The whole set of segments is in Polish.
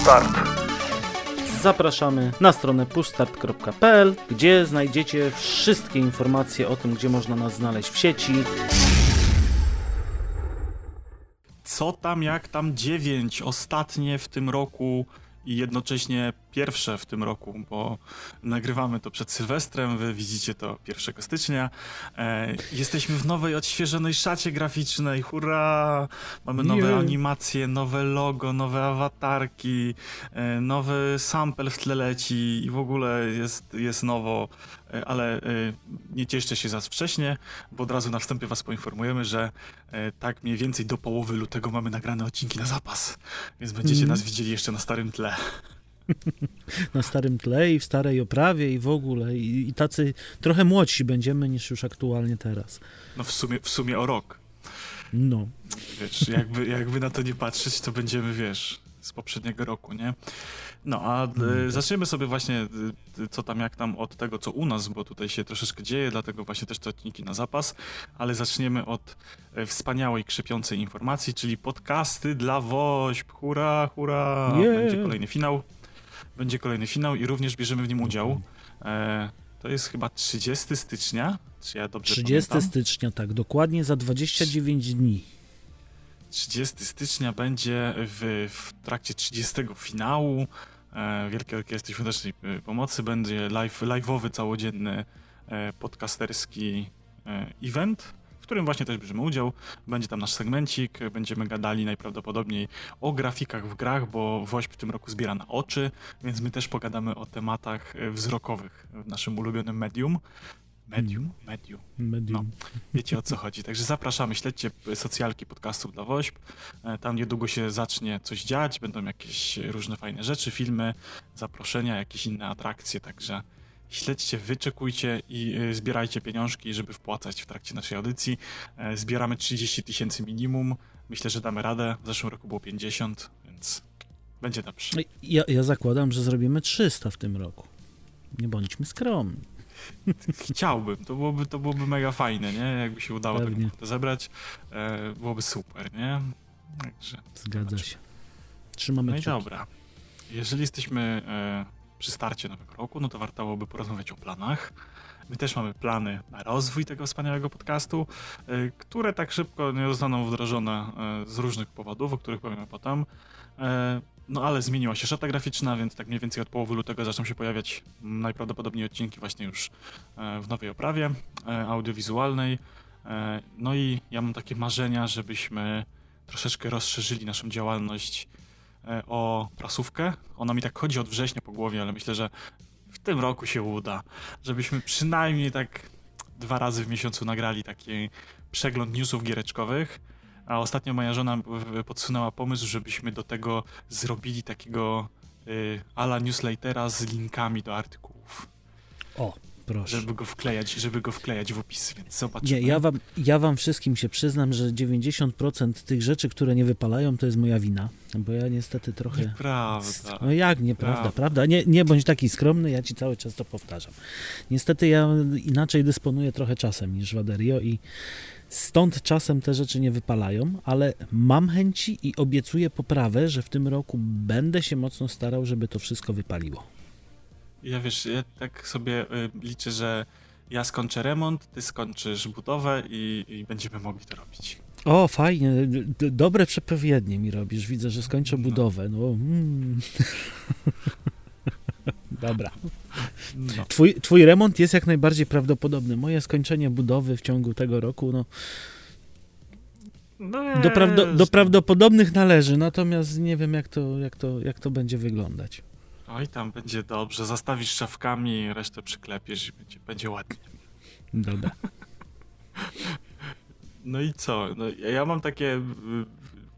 Pushstart. Zapraszamy na stronę pushstart.pl, gdzie znajdziecie wszystkie informacje o tym, gdzie można nas znaleźć w sieci. Co tam, jak tam 9, ostatnie w tym roku i jednocześnie pierwsze w tym roku, bo nagrywamy to przed Sylwestrem, wy widzicie to 1 stycznia. E, jesteśmy w nowej, odświeżonej szacie graficznej, hurra! Mamy nowe Yeah. animacje, nowe logo, nowe awatarki, e, nowy sample w tle leci i w ogóle jest, jest nowo, e, ale e, nie cieszcie się za wcześnie, bo od razu na wstępie was poinformujemy, że e, tak mniej więcej do połowy lutego mamy nagrane odcinki na zapas, więc będziecie Mhm. nas widzieli jeszcze na starym tle. Na starym tle i w starej oprawie i w ogóle. I, i tacy trochę młodsi będziemy niż już aktualnie teraz. No w sumie, w sumie o rok. No. Wiesz, jakby, jakby na to nie patrzeć, to będziemy, wiesz, z poprzedniego roku, nie? No, a e, zaczniemy sobie właśnie e, co tam, jak tam od tego, co u nas, bo tutaj się troszeczkę dzieje, dlatego właśnie też te odcinki na zapas, ale zaczniemy od e, wspaniałej, krzepiącej informacji, czyli podcasty dla WOŚP. Hurra, hurra! Yeah. Będzie kolejny finał. Będzie kolejny finał i również bierzemy w nim udział. E, to jest chyba 30 stycznia, czy ja dobrze 30 pamiętam? stycznia, tak, dokładnie za 29 dni. 30 stycznia będzie w, w trakcie 30 finału e, Wielkiej Orkiestry Świątecznej e, Pomocy. Będzie live, live'owy, całodzienny e, podcasterski e, event, którym właśnie też bierzemy udział. Będzie tam nasz segmencik, będziemy gadali najprawdopodobniej o grafikach w grach, bo WOŚP w tym roku zbiera na oczy, więc my też pogadamy o tematach e, wzrokowych w naszym ulubionym medium. Medium? Medium. Medium. Wiecie o co chodzi. Także zapraszamy, śledźcie socjalki podcastów dla WOŚP. E, Tam niedługo się zacznie coś dziać, będą jakieś różne fajne rzeczy, filmy, zaproszenia, jakieś inne atrakcje, także śledźcie, wyczekujcie i y, zbierajcie pieniążki, żeby wpłacać w trakcie naszej audycji. E, Zbieramy 30 tysięcy minimum. Myślę, że damy radę. W zeszłym roku było 50, więc będzie dobrze. No Ja, ja zakładam, że zrobimy 300 w tym roku. Nie bądźmy skromni. Chciałbym, to byłoby, to byłoby mega fajne, nie? Jakby się udało Pewnie. tak to zebrać, e, byłoby super, nie? Także Zgadza się. Trzymamy No i dobra. Jeżeli jesteśmy e, przy starcie nowego roku, no to warto byłoby porozmawiać o planach. My też mamy plany na rozwój tego wspaniałego podcastu, e, które tak szybko nie zostaną wdrożone e, z różnych powodów, o których powiemy potem. E, no ale zmieniła się szata graficzna, więc tak mniej więcej od połowy lutego zaczną się pojawiać najprawdopodobniej odcinki właśnie już w nowej oprawie audiowizualnej. No i ja mam takie marzenia, żebyśmy troszeczkę rozszerzyli naszą działalność o prasówkę. Ona mi tak chodzi od września po głowie, ale myślę, że w tym roku się uda, żebyśmy przynajmniej tak dwa razy w miesiącu nagrali taki przegląd newsów giereczkowych. A ostatnio moja żona podsunęła pomysł, żebyśmy do tego zrobili takiego y, ala newslettera z linkami do artykułów, O, proszę. żeby go wklejać, żeby go wklejać w opis, więc zobaczymy. Nie, ja wam, ja wam wszystkim się przyznam, że 90% tych rzeczy, które nie wypalają, to jest moja wina. Bo ja niestety trochę. Nieprawda. No jak nieprawda, Prawda. prawda? Nie, nie bądź taki skromny, ja ci cały czas to powtarzam. Niestety ja inaczej dysponuję trochę czasem niż Waderio i stąd czasem te rzeczy nie wypalają, ale mam chęci i obiecuję poprawę, że w tym roku będę się mocno starał, żeby to wszystko wypaliło. Ja wiesz, ja tak sobie y, liczę, że ja skończę remont, ty skończysz budowę i, i będziemy mogli to robić. O, fajnie, d- dobre przepowiednie mi robisz. Widzę, że skończę No. budowę. No, mm. Dobra. No. Twój, twój remont jest jak najbardziej prawdopodobny. Moje skończenie budowy w ciągu tego roku, no, no do, prawdo, do prawdopodobnych należy, natomiast nie wiem, jak to, jak to, jak to będzie wyglądać. Oj, tam będzie dobrze. Zastawisz szafkami, resztę przyklepiesz i będzie, będzie ładnie. Dobra. No i co? No, ja- ja mam takie y,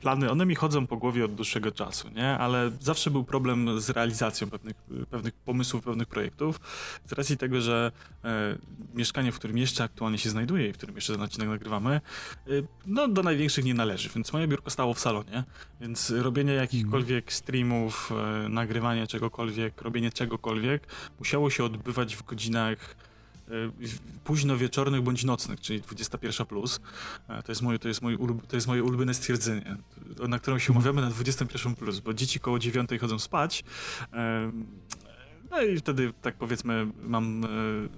plany, one mi chodzą po głowie od dłuższego czasu, nie? Ale zawsze był problem z realizacją pewnych, pewnych pomysłów, pewnych projektów. Z racji tego, że e, mieszkanie, w którym jeszcze aktualnie się znajduję i w którym jeszcze ten odcinek nagrywamy, y, no do największych nie należy, więc moje biurko stało w salonie, więc robienie jakichkolwiek streamów, e, nagrywanie czegokolwiek, robienie czegokolwiek musiało się odbywać w godzinach późno wieczornych bądź nocnych, czyli 21 plus. To jest moje, to jest moje, to jest moje ulubione stwierdzenie, na którą się umawiamy na 21 plus, bo dzieci koło 9 chodzą spać. No i wtedy, tak powiedzmy, mam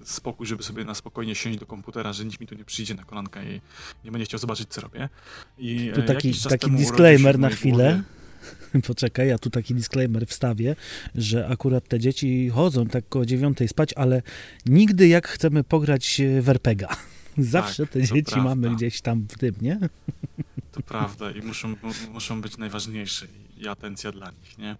spokój, żeby sobie na spokojnie siąść do komputera, że nikt mi tu nie przyjdzie na kolanka i nie będzie chciał zobaczyć, co robię. I tu taki, taki disclaimer na chwilę. Poczekaj, ja tu taki disclaimer wstawię, że akurat te dzieci chodzą tak koło dziewiątej spać, ale nigdy jak chcemy pograć w RPGa. Zawsze tak, te dzieci prawda. mamy gdzieś tam w tym, nie? To prawda i muszą, muszą być najważniejsze i atencja dla nich, nie?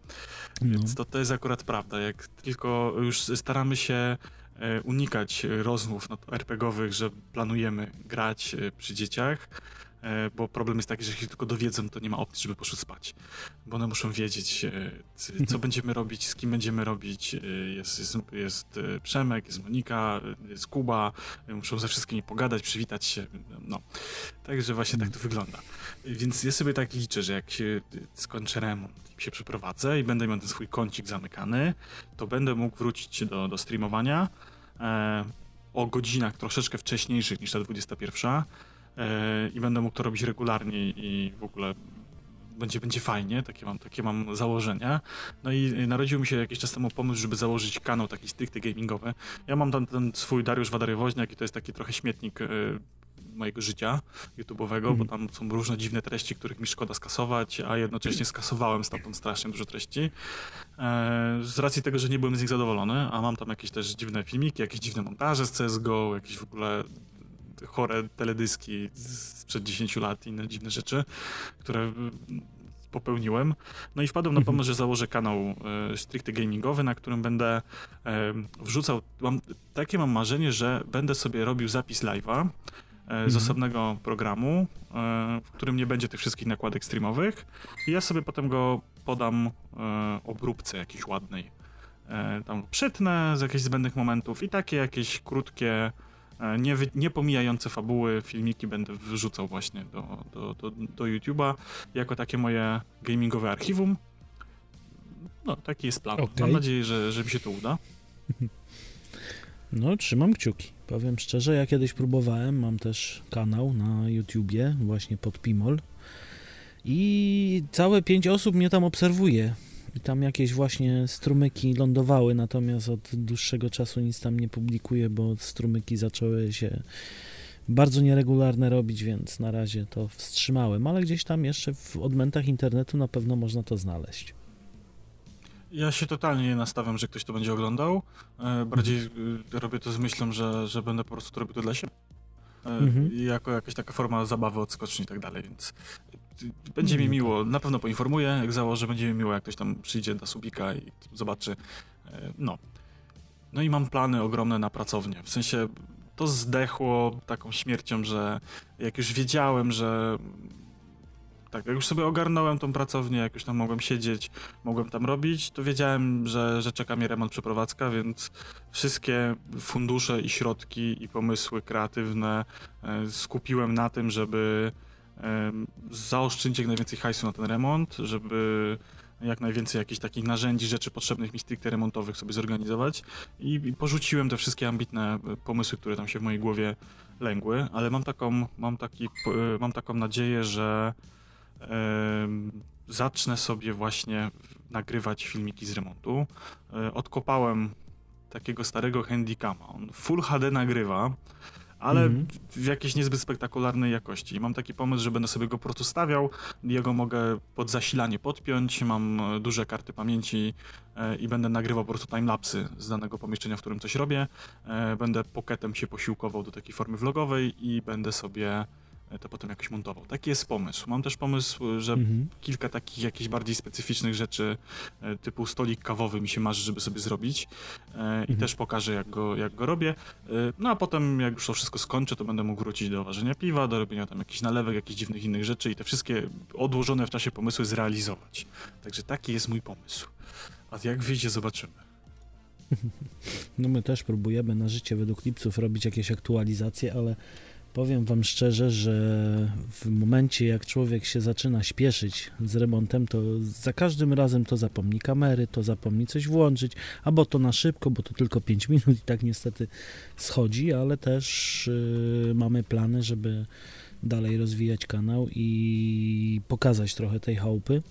No. Więc to, to jest akurat prawda. Jak tylko już staramy się e, unikać rozmów no, RPGowych, że planujemy grać e, przy dzieciach, bo problem jest taki, że jeśli tylko dowiedzą, to nie ma opcji, żeby poszły spać. Bo one muszą wiedzieć, e, co będziemy robić, z kim będziemy robić. E, jest, jest, jest Przemek, jest Monika, jest Kuba, muszą ze wszystkimi pogadać, przywitać się. No. Także właśnie tak to wygląda. Więc ja sobie tak liczę, że jak się skończę remont i się przeprowadzę i będę miał ten swój kącik zamykany, to będę mógł wrócić do, do streamowania e, o godzinach troszeczkę wcześniejszych niż ta 21 E, i będę mógł to robić regularnie i w ogóle będzie, będzie fajnie, takie mam, takie mam założenia. No i narodził mi się jakiś czas temu pomysł, żeby założyć kanał taki stricte gamingowy. Ja mam tam ten swój Dariusz Wadary-Woźniak i to jest taki trochę śmietnik y, mojego życia YouTube'owego, mm. bo tam są różne dziwne treści, których mi szkoda skasować, a jednocześnie skasowałem stamtąd strasznie dużo treści. E, z racji tego, że nie byłem z nich zadowolony, a mam tam jakieś też dziwne filmiki, jakieś dziwne montaże z CSGO, jakieś w ogóle chore teledyski sprzed 10 lat i inne dziwne rzeczy, które popełniłem. No i wpadłem na mhm. pomysł, że założę kanał e, stricte gamingowy, na którym będę e, wrzucał, mam, takie mam marzenie, że będę sobie robił zapis live'a e, z mhm. osobnego programu, e, w którym nie będzie tych wszystkich nakładek streamowych i ja sobie potem go podam e, obróbce jakiejś ładnej. E, tam przytnę z jakichś zbędnych momentów i takie jakieś krótkie nie, nie pomijające fabuły, filmiki będę wrzucał właśnie do, do, do, do YouTube'a jako takie moje gamingowe archiwum. No, taki jest plan. Okay. Mam nadzieję, że, że mi się to uda. No, trzymam kciuki. Powiem szczerze, ja kiedyś próbowałem, mam też kanał na YouTubie, właśnie pod Pimol. I całe pięć osób mnie tam obserwuje. I tam jakieś właśnie strumyki lądowały, natomiast od dłuższego czasu nic tam nie publikuję, bo strumyki zaczęły się bardzo nieregularne robić, więc na razie to wstrzymałem, ale gdzieś tam jeszcze w odmętach internetu na pewno można to znaleźć. Ja się totalnie nie nastawiam, że ktoś to będzie oglądał. E, bardziej mhm. robię to z myślą, że, że będę po prostu robił to dla siebie. E, mhm. Jako jakaś taka forma zabawy, odskoczni i tak dalej, więc będzie mi miło, na pewno poinformuję, jak założę, będzie mi miło, jak ktoś tam przyjdzie do Subika i zobaczy. E, no. No i mam plany ogromne na pracownię. W sensie to zdechło taką śmiercią, że jak już wiedziałem, że tak, jak już sobie ogarnąłem tą pracownię, jak już tam mogłem siedzieć, mogłem tam robić, to wiedziałem, że, że czeka mnie remont przeprowadzka, więc wszystkie fundusze i środki i pomysły kreatywne e, skupiłem na tym, żeby zaoszczędzić jak najwięcej hajsu na ten remont, żeby jak najwięcej jakichś takich narzędzi, rzeczy potrzebnych mi stricte remontowych sobie zorganizować. I, porzuciłem te wszystkie ambitne e, pomysły, które tam się w mojej głowie lęgły, ale mam taką, mam taki, e, mam taką nadzieję, że zacznę sobie właśnie nagrywać filmiki z remontu. E, odkopałem takiego starego handicama, on Full HD nagrywa, ale mm -hmm. w jakiejś niezbyt spektakularnej jakości. I mam taki pomysł, że będę sobie go po prostu stawiał, jego mogę pod zasilanie podpiąć, mam e, duże karty pamięci e, i będę nagrywał po prostu timelapsy z danego pomieszczenia, w którym coś robię. E, będę pocketem się posiłkował do takiej formy vlogowej i będę sobie to potem jakoś montował. Taki jest pomysł. Mam też pomysł, że mhm. kilka takich jakichś bardziej specyficznych rzeczy, e, typu stolik kawowy mi się marzy, żeby sobie zrobić e, mhm. i też pokażę, jak go, jak go robię. E, no a potem, jak już to wszystko skończę, to będę mógł wrócić do ważenia piwa, do robienia tam jakichś nalewek, jakichś dziwnych innych rzeczy i te wszystkie odłożone w czasie pomysły zrealizować. Także taki jest mój pomysł. A jak wyjdzie, zobaczymy. No my też próbujemy na życie według lipców robić jakieś aktualizacje, ale Powiem Wam szczerze, że w momencie jak człowiek się zaczyna śpieszyć z remontem, to za każdym razem to zapomni kamery, to zapomni coś włączyć, albo to na szybko, bo to tylko 5 minut i tak niestety schodzi, ale też yy, mamy plany, żeby dalej rozwijać kanał i pokazać trochę tej chałupy.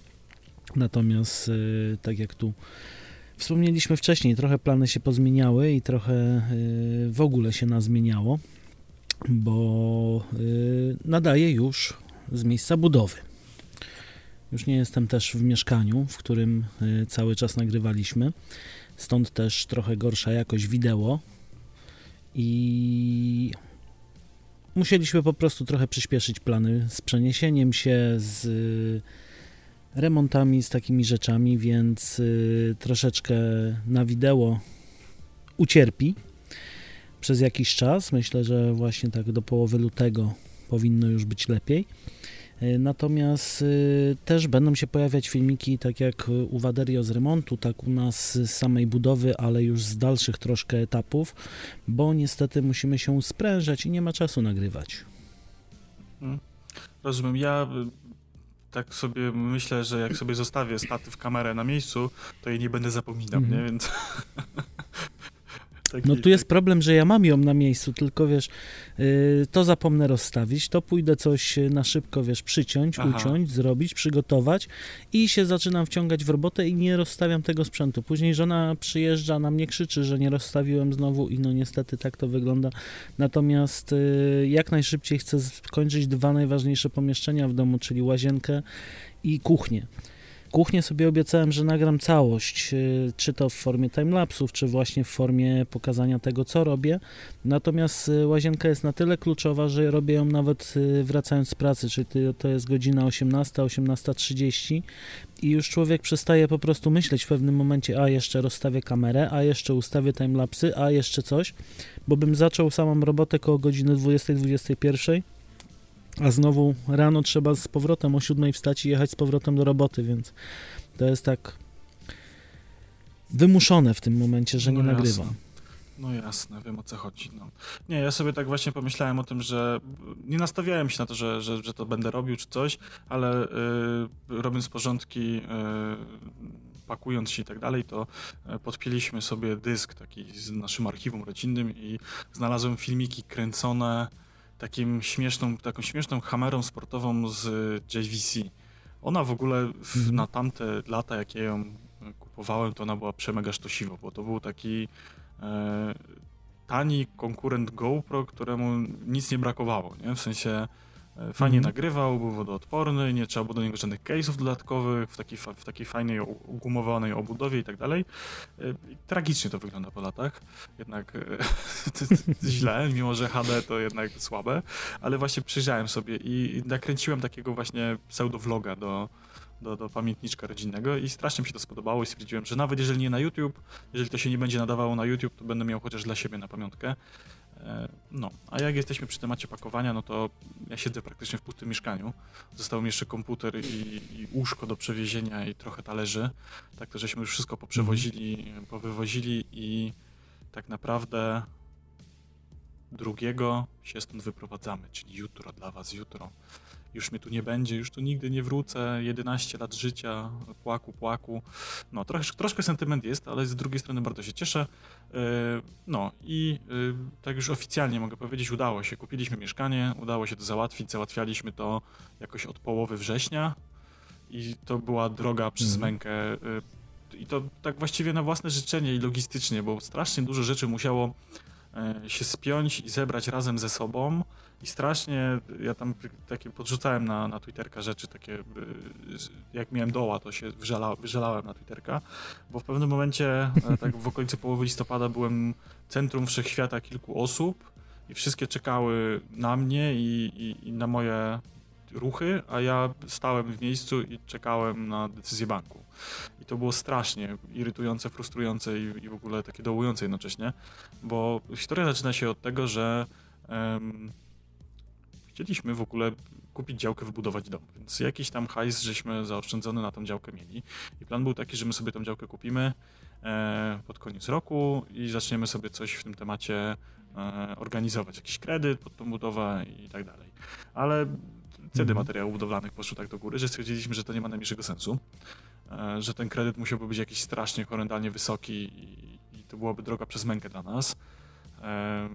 Natomiast yy, tak jak tu wspomnieliśmy wcześniej, trochę plany się pozmieniały i trochę yy, w ogóle się nazmieniało bo y, nadaję już z miejsca budowy. Już nie jestem też w mieszkaniu, w którym y, cały czas nagrywaliśmy, stąd też trochę gorsza jakość wideo. I musieliśmy po prostu trochę przyspieszyć plany z przeniesieniem się, z remontami, z takimi rzeczami, więc y, troszeczkę na wideo ucierpi przez jakiś czas. Myślę, że właśnie tak do połowy lutego powinno już być lepiej. E, natomiast y, też będą się pojawiać filmiki, tak jak u Waderio z remontu, tak u nas z samej budowy, ale już z dalszych troszkę etapów, bo niestety musimy się sprężać i nie ma czasu nagrywać. Hmm. Rozumiem. Ja y, tak sobie myślę, że jak sobie zostawię statyw kamerę na miejscu, to jej nie będę zapominał, mm -hmm. nie? Więc Taki, no tu jest problem, że ja mam ją na miejscu, tylko wiesz, yy, to zapomnę rozstawić, to pójdę coś na szybko, wiesz, przyciąć, Aha. uciąć, zrobić, przygotować i się zaczynam wciągać w robotę i nie rozstawiam tego sprzętu. Później żona przyjeżdża, na mnie krzyczy, że nie rozstawiłem znowu i no niestety tak to wygląda. Natomiast yy, jak najszybciej chcę skończyć dwa najważniejsze pomieszczenia w domu, czyli łazienkę i kuchnię. Kuchnię sobie obiecałem, że nagram całość, y, czy to w formie timelapsów, czy właśnie w formie pokazania tego, co robię. Natomiast y, łazienka jest na tyle kluczowa, że robię ją nawet y, wracając z pracy, czyli to jest godzina 18, 18.30 i już człowiek przestaje po prostu myśleć w pewnym momencie, a jeszcze rozstawię kamerę, a jeszcze ustawię timelapsy, a jeszcze coś, bo bym zaczął samą robotę koło godziny 20-21 a znowu rano trzeba z powrotem o siódmej wstać i jechać z powrotem do roboty, więc to jest tak wymuszone w tym momencie, że nie no nagrywam. No jasne, wiem o co chodzi. No. Nie, ja sobie tak właśnie pomyślałem o tym, że nie nastawiałem się na to, że, że, że to będę robił czy coś, ale yy, robiąc porządki, yy, pakując się i tak dalej, to y, podpięliśmy sobie dysk taki z naszym archiwum rodzinnym i znalazłem filmiki kręcone takim śmieszną, taką śmieszną kamerą sportową z JVC. Ona w ogóle w, mhm. na tamte lata, jak ja ją kupowałem, to ona była przemega sztosiwa, bo to był taki e, tani konkurent GoPro, któremu nic nie brakowało, nie? W sensie fajnie mm. nagrywał, był wodoodporny, nie trzeba było do niego żadnych case'ów dodatkowych, w takiej, w takiej fajnej, ugumowanej obudowie i tak dalej. E, tragicznie to wygląda po latach, jednak e, źle, mimo że HD to jednak słabe, ale właśnie przyjrzałem sobie i nakręciłem takiego właśnie pseudo-vloga do, do, do pamiętniczka rodzinnego i strasznie mi się to spodobało i stwierdziłem, że nawet jeżeli nie na YouTube, jeżeli to się nie będzie nadawało na YouTube, to będę miał chociaż dla siebie na pamiątkę. E, no, a jak jesteśmy przy temacie pakowania, no to ja siedzę praktycznie w pustym mieszkaniu. Został mi jeszcze komputer i, i łóżko do przewiezienia i trochę talerzy. Tak to żeśmy już wszystko poprzewozili, powywozili i tak naprawdę drugiego się stąd wyprowadzamy, czyli jutro dla was, jutro już mnie tu nie będzie, już tu nigdy nie wrócę, 11 lat życia, płaku, płaku. No, troszkę, troszkę sentyment jest, ale z drugiej strony bardzo się cieszę. E, no i e, tak już oficjalnie mogę powiedzieć, udało się. Kupiliśmy mieszkanie, udało się to załatwić, załatwialiśmy to jakoś od połowy września i to była droga przez mhm. mękę e, i to tak właściwie na własne życzenie i logistycznie, bo strasznie dużo rzeczy musiało się spiąć i zebrać razem ze sobą. I strasznie, ja tam takie podrzucałem na, na Twitterka rzeczy takie, y, jak miałem doła, to się wyżala, wyżalałem na Twitterka, bo w pewnym momencie, e, tak w okolicy połowy listopada byłem centrum wszechświata kilku osób i wszystkie czekały na mnie i, i, i na moje ruchy, a ja stałem w miejscu i czekałem na decyzję banku. I to było strasznie irytujące, frustrujące i, i w ogóle takie dołujące jednocześnie, bo historia zaczyna się od tego, że um, Chcieliśmy w ogóle kupić działkę, wybudować dom. Więc jakiś tam hajs żeśmy zaoszczędzony na tą działkę mieli. I plan był taki, że my sobie tą działkę kupimy e, pod koniec roku i zaczniemy sobie coś w tym temacie e, organizować. Jakiś kredyt pod tą budowę i tak dalej. Ale ceny mhm. materiałów budowlanych poszły tak do góry, że stwierdziliśmy, że to nie ma najmniejszego sensu. E, że ten kredyt musiałby być jakiś strasznie horrendalnie wysoki i, i to byłaby droga przez mękę dla nas. E,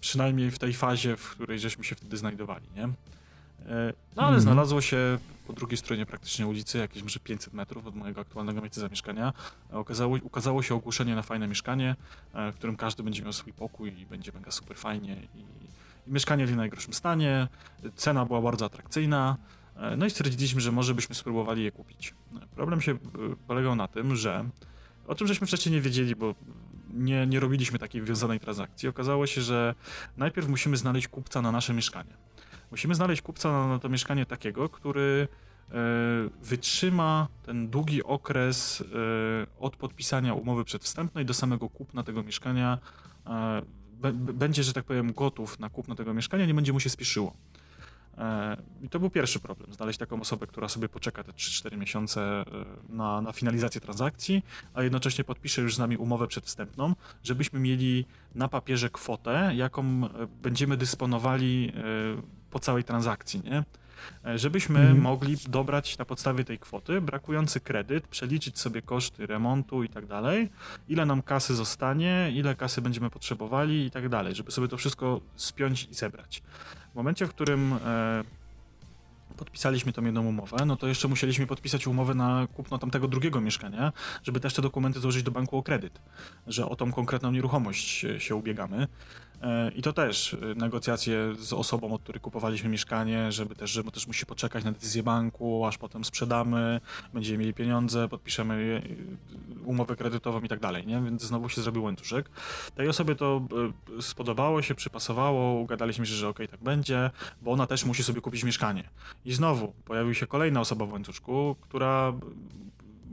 przynajmniej w tej fazie, w której żeśmy się wtedy znajdowali, nie? E, no ale mm. znalazło się po drugiej stronie praktycznie ulicy, jakieś może 500 metrów od mojego aktualnego miejsca zamieszkania. Okazało, ukazało się ogłoszenie na fajne mieszkanie, w którym każdy będzie miał swój pokój i będzie mega super fajnie. I, i mieszkanie w najgorszym stanie, cena była bardzo atrakcyjna. No i stwierdziliśmy, że może byśmy spróbowali je kupić. Problem się polegał na tym, że o czym żeśmy wcześniej nie wiedzieli, bo nie, nie robiliśmy takiej wiązanej transakcji. Okazało się, że najpierw musimy znaleźć kupca na nasze mieszkanie. Musimy znaleźć kupca na, to mieszkanie takiego, który e, wytrzyma ten długi okres e, od podpisania umowy przedwstępnej do samego kupna tego mieszkania. E, będzie, że tak powiem, gotów na kupno tego mieszkania, nie będzie mu się spieszyło. E, I to był pierwszy problem, znaleźć taką osobę, która sobie poczeka te 3-4 miesiące e, na, na finalizację transakcji, a jednocześnie podpisze już z nami umowę przedwstępną, żebyśmy mieli na papierze kwotę, jaką e, będziemy dysponowali po całej transakcji, nie? Żebyśmy mhm. mogli dobrać na podstawie tej kwoty brakujący kredyt, przeliczyć sobie koszty remontu i tak dalej, ile nam kasy zostanie, ile kasy będziemy potrzebowali i tak dalej, żeby sobie to wszystko spiąć i zebrać. W momencie, w którym e, podpisaliśmy tą jedną umowę, no to jeszcze musieliśmy podpisać umowę na kupno tamtego drugiego mieszkania, żeby też te dokumenty złożyć do banku o kredyt, że o tą konkretną nieruchomość się ubiegamy. E, I to też e, negocjacje z osobą, od której kupowaliśmy mieszkanie, żeby też, żeby też musi poczekać na decyzję banku, aż potem sprzedamy, będziemy mieli pieniądze, podpiszemy e, umowę kredytową i tak dalej, nie? Więc znowu się zrobił łańcuszek. Tej osobie to spodobało się, przypasowało, ugadaliśmy się, że okej, okay, tak będzie, bo ona też musi sobie kupić mieszkanie. I znowu pojawiła się kolejna osoba w łańcuszku, która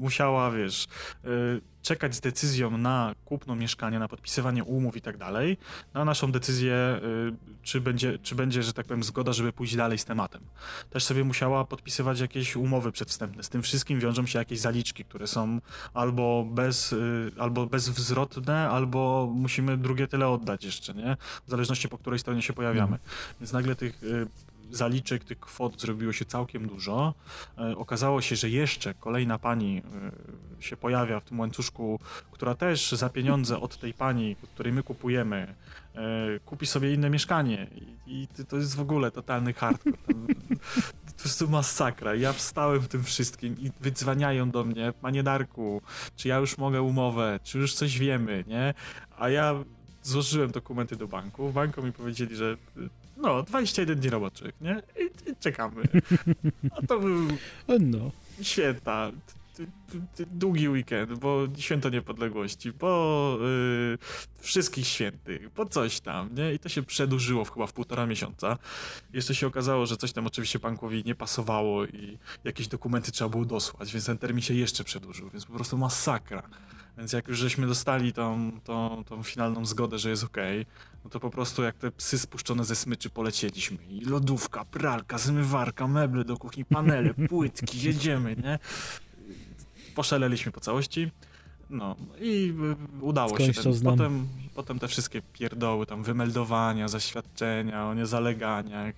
musiała, wiesz, y, czekać z decyzją na kupno mieszkania, na podpisywanie umów i tak dalej, na naszą decyzję, y, czy będzie, czy będzie, że tak powiem, zgoda, żeby pójść dalej z tematem. Też sobie musiała podpisywać jakieś umowy przedwstępne. Z tym wszystkim wiążą się jakieś zaliczki, które są albo, bez, y, albo bezwzrotne, albo musimy drugie tyle oddać jeszcze, nie? W zależności po której stronie się pojawiamy. Mhm. Więc nagle tych zaliczek, tych kwot zrobiło się całkiem dużo. E, okazało się, że jeszcze kolejna pani e, się pojawia w tym łańcuszku, która też za pieniądze od tej pani, której my kupujemy, e, kupi sobie inne mieszkanie. I, to jest w ogóle totalny hardcore. Po prostu masakra. Ja wstałem w tym wszystkim i wydzwaniają do mnie, panie Darku, czy ja już mogę umowę, czy już coś wiemy, nie? A ja złożyłem dokumenty do banku. W banku mi powiedzieli, że no, 21 dni roboczych, nie? I, i czekamy. A to był no. święta, długi weekend, bo święto niepodległości, po yy, wszystkich świętych, po coś tam, nie? I to się przedłużyło w, chyba w półtora miesiąca. Jeszcze się okazało, że coś tam oczywiście bankowi nie pasowało i jakieś dokumenty trzeba było dosłać, więc ten termin się jeszcze przedłużył, więc po prostu masakra. Więc jak już żeśmy dostali tą, tą, tą finalną zgodę, że jest ok, no to po prostu jak te psy spuszczone ze smyczy polecieliśmy. I lodówka, pralka, zmywarka, meble do kuchni, panele, płytki, jedziemy, nie? Poszaleliśmy po całości. No i udało Skądś się. Ten, potem, potem te wszystkie pierdoły, tam wymeldowania, zaświadczenia o niezaleganiach,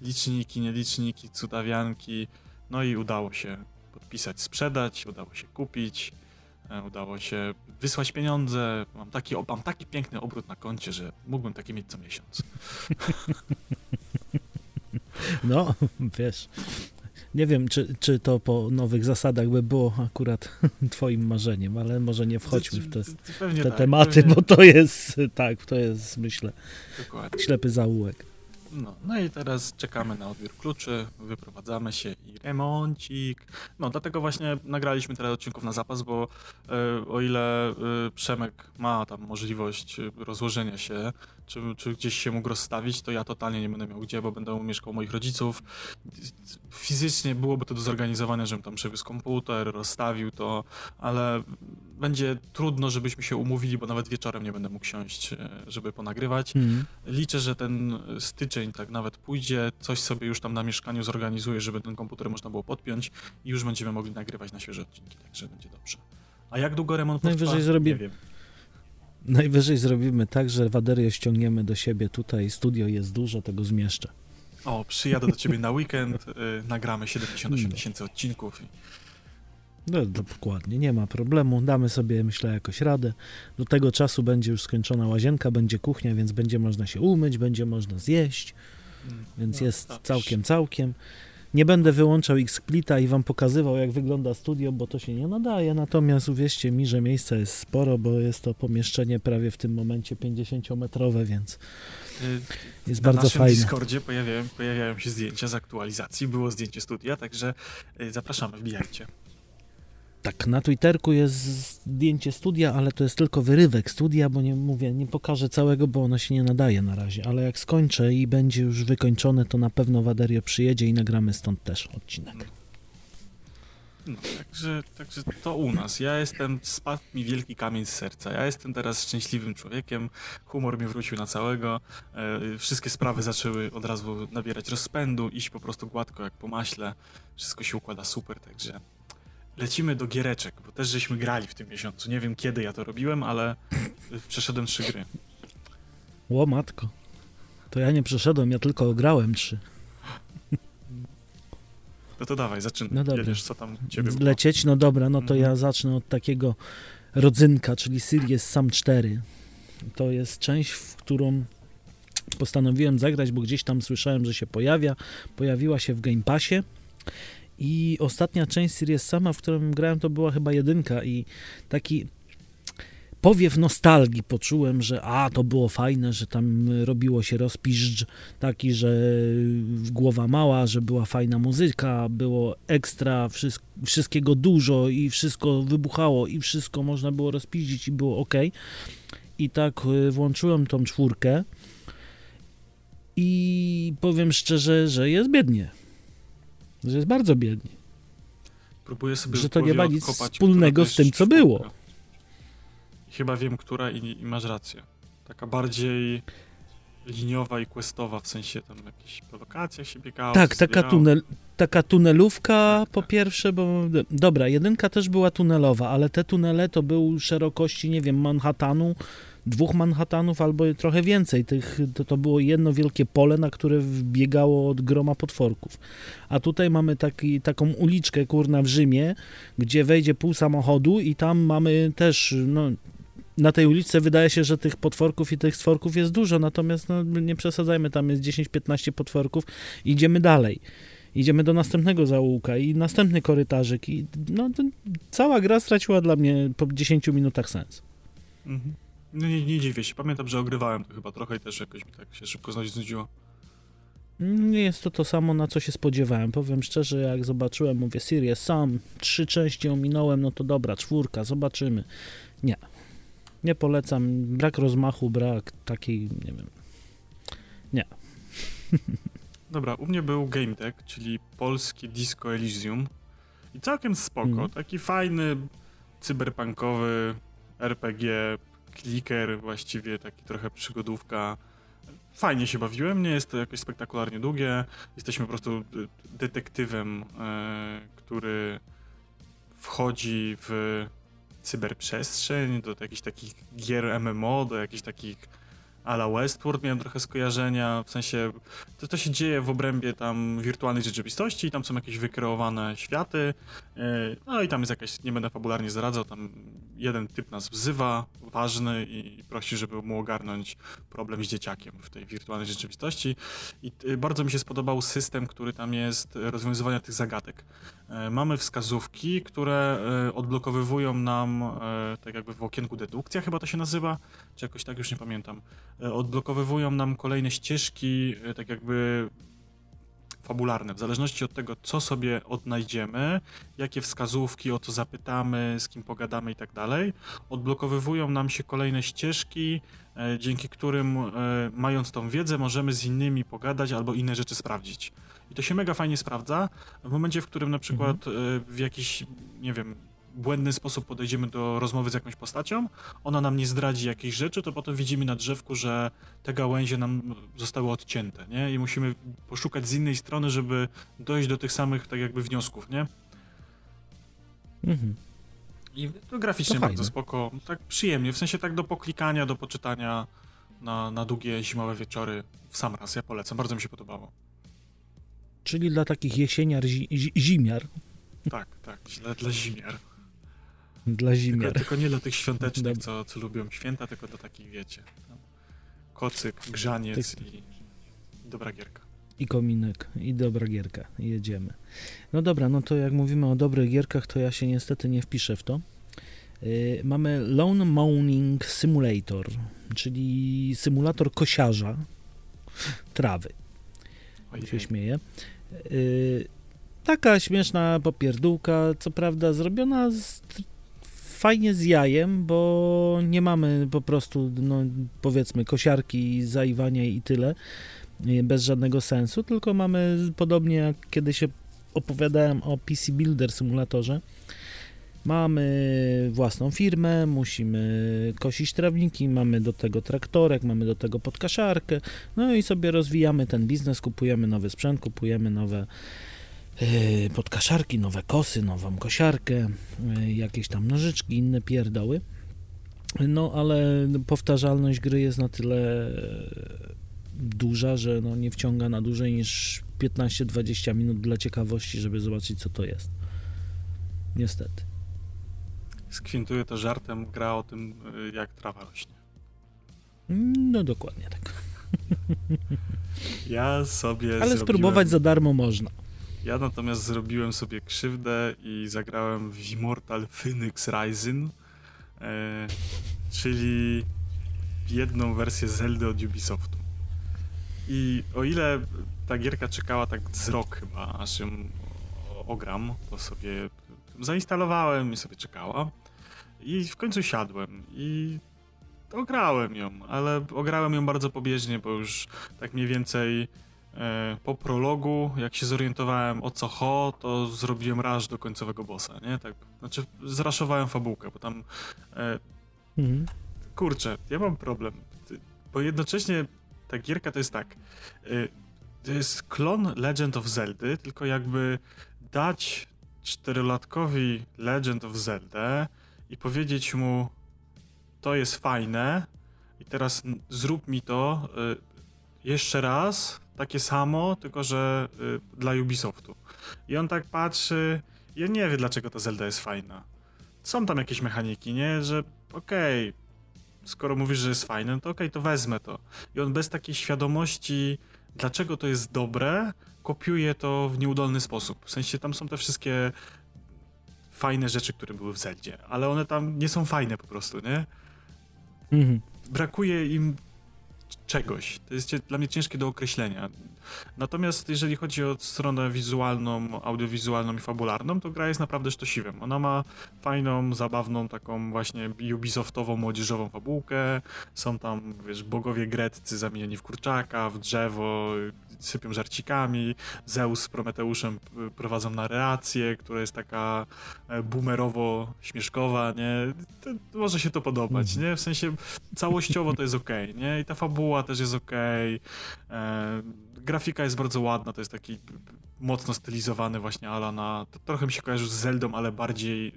liczniki, nieliczniki, cudawianki. No i udało się podpisać, sprzedać, udało się kupić. E, udało się wysłać pieniądze. Mam taki, mam taki piękny obrót na koncie, że mógłbym taki mieć co miesiąc. No, wiesz. Nie wiem, czy, czy to po nowych zasadach by było akurat twoim marzeniem, ale może nie wchodźmy w te, te tak, tematy, pewnie. bo to jest, tak, to jest, myślę, Dokładnie. ślepy zaułek. No, no i teraz czekamy na odbiór kluczy, wyprowadzamy się i remoncik. No, dlatego właśnie nagraliśmy tyle odcinków na zapas, bo e, o ile e, Przemek ma tam możliwość rozłożenia się, czy, czy gdzieś się mógł rozstawić, to ja totalnie nie będę miał gdzie, bo będę mieszkał u moich rodziców. Fizycznie byłoby to do zorganizowania, żebym tam przewiózł komputer, rozstawił to, ale będzie trudno, żebyśmy się umówili, bo nawet wieczorem nie będę mógł siąść, e, żeby ponagrywać. Mm. Liczę, że ten styczeń tak nawet pójdzie, coś sobie już tam na mieszkaniu zorganizuję, żeby ten komputer można było podpiąć i już będziemy mogli nagrywać na świeże odcinki, także będzie dobrze. A jak długo remont potrwa? Najwyżej zrobi... Nie wiem. Najwyżej zrobimy tak, że Waderio ściągniemy do siebie tutaj, studio jest duże, tego zmieszczę. O, przyjadę do ciebie na weekend, y, nagramy 78 tysięcy odcinków. I... No, dokładnie, nie ma problemu. Damy sobie, myślę, jakoś radę. Do tego czasu będzie już skończona łazienka, będzie kuchnia, więc będzie można się umyć, będzie można zjeść. Mm, więc no, jest dobrze. całkiem, całkiem. Nie będę wyłączał X-Splita i wam pokazywał, jak wygląda studio, bo to się nie nadaje. Natomiast uwierzcie mi, że miejsca jest sporo, bo jest to pomieszczenie prawie w tym momencie 50-metrowe, więc y, jest Na bardzo fajne. Na Discordzie pojawiają, pojawiają się zdjęcia z aktualizacji. Było zdjęcie studia, także y, zapraszamy, wbijajcie. Tak, na Twitterku jest zdjęcie studia, ale to jest tylko wyrywek studia, bo nie mówię, nie pokażę całego, bo ono się nie nadaje na razie, ale jak skończę i będzie już wykończone, to na pewno Waderio przyjedzie i nagramy stąd też odcinek. No, także, także to u nas. Ja jestem, spadł mi wielki kamień z serca. Ja jestem teraz szczęśliwym człowiekiem, humor mi wrócił na całego, e, wszystkie sprawy zaczęły od razu nabierać rozpędu, iść po prostu gładko jak po maśle, wszystko się układa super, także lecimy do giereczek, bo też żeśmy grali w tym miesiącu. Nie wiem kiedy ja to robiłem, ale przeszedłem trzy gry. Ło matko. To ja nie przeszedłem, ja tylko grałem trzy. No to dawaj, zaczynaj. No dobra. Jedziesz, co tam ciebie było. Lecieć? No dobra, no to mhm. ja zacznę od takiego rodzynka, czyli Series Sam 4. To jest część, w którą postanowiłem zagrać, bo gdzieś tam słyszałem, że się pojawia. Pojawiła się w Game Passie i ostatnia część Series sama, w którą grałem, to była chyba jedynka i taki powiew nostalgii poczułem, że a, to było fajne, że tam robiło się rozpiszcz taki, że głowa mała, że była fajna muzyka, było ekstra, wszystkiego dużo i wszystko wybuchało i wszystko można było rozpiździć i było ok. I tak y, włączyłem tą czwórkę i powiem szczerze, że jest biednie że jest bardzo biednie. Próbuję sobie że to nie ma nic wspólnego z tym, co było. Chyba wiem, która i, i, masz rację. Taka bardziej liniowa i questowa, w sensie tam jakieś po lokacjach się biegało. Tak, taka, tunel, taka tunelówka tak, po tak. pierwsze, bo dobra, jedynka też była tunelowa, ale te tunele to był szerokości, nie wiem, Manhattanu, dwóch Manhattanów albo trochę więcej. Tych, to, to było jedno wielkie pole, na które biegało od groma potworków. A tutaj mamy taki, taką uliczkę, kurna, w Rzymie, gdzie wejdzie pół samochodu i tam mamy też, no, na tej uliczce wydaje się, że tych potworków i tych stworków jest dużo, natomiast no, nie przesadzajmy, tam jest 10-15 potworków idziemy dalej. Idziemy do następnego zaułka i następny korytarzyk i no, cała gra straciła dla mnie po 10 minutach sens. Mhm. No nie, nie dziwię się. Pamiętam, że ogrywałem to chyba trochę i też jakoś mi tak się szybko znudziło. Nie jest to to samo, na co się spodziewałem. Powiem szczerze, jak zobaczyłem, mówię, Sirius sam, trzy części ominąłem, no to dobra, czwórka, zobaczymy. Nie. Nie polecam. Brak rozmachu, brak takiej, nie wiem. Nie. Dobra, u mnie był Game Deck, czyli polskie Disco Elysium. I całkiem spoko. Mm. Taki fajny, cyberpunkowy RPG kliker, właściwie taki trochę przygodówka. Fajnie się bawiłem, nie jest to jakoś spektakularnie długie. Jesteśmy po prostu detektywem, e, który wchodzi w cyberprzestrzeń, do jakichś takich gier MMO, do jakichś takich ala Westworld miałem trochę skojarzenia, w sensie to, to się dzieje w obrębie tam wirtualnej rzeczywistości tam są jakieś wykreowane światy, e, no i tam jest jakaś, nie będę fabularnie zdradzał, tam jeden typ nas wzywa, ważny i prosi, żeby mu ogarnąć problem z dzieciakiem w tej wirtualnej rzeczywistości i e, bardzo mi się spodobał system, który tam jest rozwiązywania tych zagadek. E, mamy wskazówki, które odblokowywują nam, tak jakby w okienku dedukcja chyba to się nazywa, czy jakoś tak, już nie pamiętam, E, odblokowywują nam kolejne ścieżki, e, tak jakby fabularne, w zależności od tego, co sobie odnajdziemy, jakie wskazówki, o co zapytamy, z kim pogadamy i tak dalej, odblokowywują nam się kolejne ścieżki, e, dzięki którym, mając tą wiedzę, możemy z innymi pogadać albo inne rzeczy sprawdzić. I to się mega fajnie sprawdza w momencie, w którym na przykład mhm. w jakiś, nie wiem, błędny sposób podejdziemy do rozmowy z jakąś postacią, ona nam nie zdradzi jakiejś rzeczy, to potem widzimy na drzewku, że te gałęzie nam zostały odcięte, nie? I musimy poszukać z innej strony, żeby dojść do tych samych, tak jakby, wniosków, nie? Mhm. I to graficznie to bardzo spoko, tak przyjemnie, w sensie tak do poklikania, do poczytania na, na długie zimowe wieczory w sam raz, ja polecam, bardzo mi się podobało. Czyli dla takich jesieniar, zi, zimiar. Tak, tak, dla, dla zimiar. Dla zimiar. Tylko, tylko nie dla tych świątecznych, co, co lubią święta, tylko dla takich, wiecie, no. kocyk, grzaniec tak. i dobra gierka. I kominek, i dobra gierka. Jedziemy. No dobra, no to jak mówimy o dobrych gierkach, to ja się niestety nie wpiszę w to. Yy, mamy Lone Mowning Simulator, czyli symulator kosiarza trawy. Ojej. się śmieje. Yy, taka śmieszna popierdółka, co prawda zrobiona z, fajnie z jajem, bo nie mamy po prostu, no, powiedzmy, kosiarki, zaiwania i tyle, bez żadnego sensu, tylko mamy podobnie jak kiedy się opowiadałem o PC Builder symulatorze, Mamy własną firmę, musimy kosić trawniki, mamy do tego traktorek, mamy do tego podkaszarkę, no i sobie rozwijamy ten biznes, kupujemy nowy sprzęt, kupujemy nowe podkaszarki, nowe kosy, nową kosiarkę, yy, jakieś tam nożyczki, inne pierdoły. No ale powtarzalność gry jest na tyle duża, że no, nie wciąga na dłużej niż 15-20 minut dla ciekawości, żeby zobaczyć co to jest. Niestety skwintuje to żartem, gra o tym, y, jak trawa rośnie. No dokładnie tak. Ja sobie. Ale zrobiłem... spróbować za darmo można. Ja natomiast zrobiłem sobie krzywdę i zagrałem w Immortal Phoenix Rising, e, czyli jedną wersję Zeldy od Ubisoftu. I o ile ta gierka czekała tak z rok chyba, aż ją ogram, to sobie zainstalowałem i sobie czekała. I w końcu siadłem i ograłem ją, ale ograłem ją bardzo pobieżnie, bo już tak mniej więcej po prologu, jak się zorientowałem o co ho, to zrobiłem raż do końcowego bossa, nie? Tak, znaczy zraszowałem fabułkę, bo tam e, mhm. kurczę, ja mam problem, bo jednocześnie ta gierka to jest tak, e, to jest klon Legend of Zelda, tylko jakby dać czterolatkowi Legend of Zelda i powiedzieć mu, to jest fajne i teraz zrób mi to y, jeszcze raz, takie samo, tylko że y, dla Ubisoftu. I on tak patrzy, ja nie wie dlaczego ta Zelda jest fajna. Są tam jakieś mechaniki, nie? Że okej, okay, skoro mówisz, że jest fajne, no to okej, okay, to wezmę to. I on bez takiej świadomości, dlaczego to jest dobre, kopiuje to w nieudolny sposób. W sensie tam są te wszystkie fajne rzeczy, które były w Zeldzie, ale one tam nie są fajne po prostu, nie? Mhm. Brakuje im czegoś. To jest dla mnie ciężkie do określenia. Natomiast jeżeli chodzi o stronę wizualną, audiowizualną i fabularną, to gra jest naprawdę sztosiwem. Ona ma fajną, zabawną, taką właśnie ubisoftową, młodzieżową fabułkę. Są tam, wiesz, bogowie greccy zamienieni w kurczaka, w drzewo, sypią żarcikami. Zeus z Prometeuszem prowadzą narrację, która jest taka e, boomerowo śmieszkowa, nie? To, może się to podobać, nie? W sensie całościowo to jest ok, nie? I ta fabuła też jest ok. Grafika jest bardzo ładna, to jest taki mocno stylizowany właśnie ala na... trochę mi się kojarzy z Zeldą, ale bardziej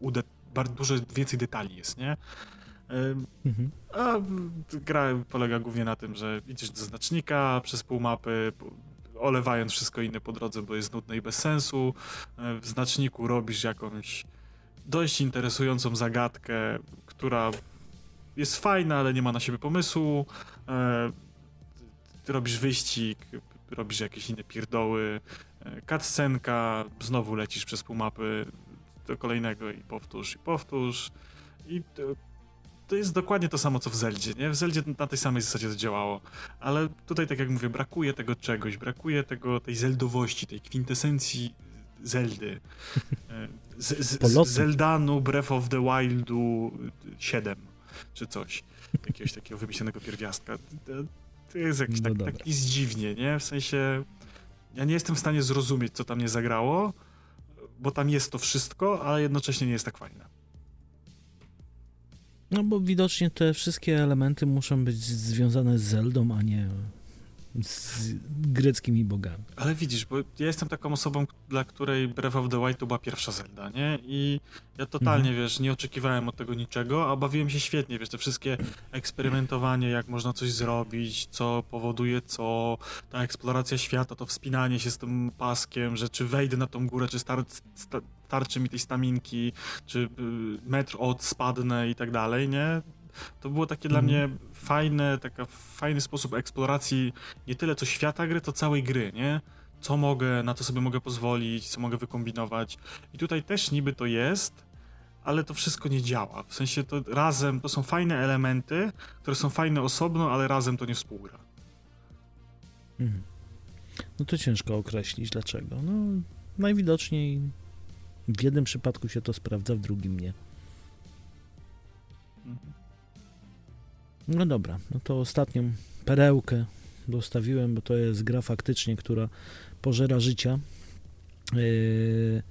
ude, bardzo dużo więcej detali jest, nie? Mhm. A gra polega głównie na tym, że idziesz do znacznika przez pół mapy, olewając wszystko inne po drodze, bo jest nudne i bez sensu. E, w znaczniku robisz jakąś dość interesującą zagadkę, która jest fajna, ale nie ma na siebie pomysłu. Robisz wyścig, robisz jakieś inne pierdoły, e, cutscenka, znowu lecisz przez pół mapy do kolejnego i powtórz, i powtórz. I to jest dokładnie to samo, co w Zeldzie, nie? W Zeldzie na tej samej zasadzie to działało, ale tutaj, tak jak mówię, brakuje tego czegoś, brakuje tego, tej zeldowości, tej kwintesencji Zeldy. E, z, z, Zeldanu Breath of the Wildu 7, czy coś. Jakiegoś takiego wymyślonego pierwiastka. To jest jakiś no tak, taki zdziwnie, nie? W sensie, ja nie jestem w stanie zrozumieć, co tam nie zagrało, bo tam jest to wszystko, ale jednocześnie nie jest tak fajne. No bo widocznie te wszystkie elementy muszą być związane z Zeldą, a nie z greckimi bogami. Ale widzisz, bo ja jestem taką osobą, dla której Breath of the Wild to była pierwsza Zelda, nie? I ja totalnie, mhm. wiesz, nie oczekiwałem od tego niczego, a bawiłem się świetnie, wiesz, te wszystkie eksperymentowanie, jak można coś zrobić, co powoduje co, ta eksploracja świata, to wspinanie się z tym paskiem, że czy wejdę na tą górę, czy star starczy mi tej staminki, czy y, metr od spadnę i tak dalej, nie? To było takie dla mhm. mnie fajne, taka fajny sposób eksploracji nie tyle co świata gry, to całej gry, nie? Co mogę, na co sobie mogę pozwolić, co mogę wykombinować. I tutaj też niby to jest, ale to wszystko nie działa. W sensie to razem, to są fajne elementy, które są fajne osobno, ale razem to nie współgra. Mhm. No to ciężko określić dlaczego. No najwidoczniej w jednym przypadku się to sprawdza, w drugim nie. No dobra, no to ostatnią perełkę dostawiłem, bo to jest gra faktycznie, która pożera życia. Yy,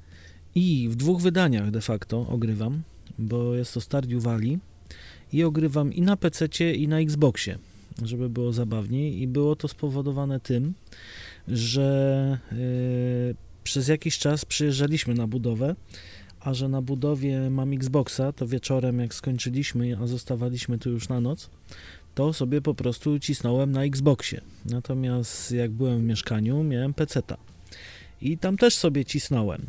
I w dwóch wydaniach de facto ogrywam, bo jest to Stardew Valley i ogrywam i na PC i na Xboxie, żeby było zabawniej i było to spowodowane tym, że yy, przez jakiś czas przyjeżdżaliśmy na budowę a że na budowie mam Xboxa, to wieczorem jak skończyliśmy, a zostawaliśmy tu już na noc, to sobie po prostu cisnąłem na Xboxie. Natomiast jak byłem w mieszkaniu, miałem PC-ta. I tam też sobie cisnąłem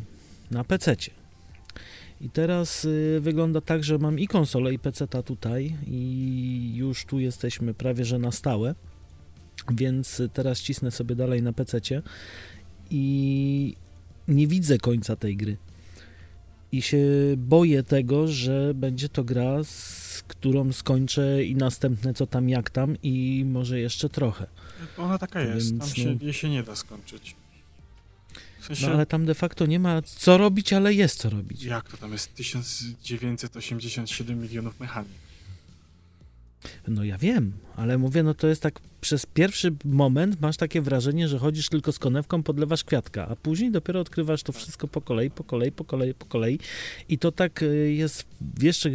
na PC-cie. I teraz y, wygląda tak, że mam i konsolę, i PC-ta tutaj, i już tu jesteśmy prawie że na stałe. Więc teraz cisnę sobie dalej na PC-cie i nie widzę końca tej gry i się boję tego, że będzie to gra, z którą skończę i następne co tam jak tam i może jeszcze trochę. Ona taka jest, Więc, tam się, no, się nie da skończyć. W sensie... No ale tam de facto nie ma co robić, ale jest co robić. Jak to tam jest 1987 milionów mechanik? No ja wiem, ale mówię, no to jest tak przez pierwszy moment masz takie wrażenie, że chodzisz tylko z konewką, podlewasz kwiatka, a później dopiero odkrywasz to wszystko po kolei, po kolei, po kolei, po kolei. I to tak y, jest jeszcze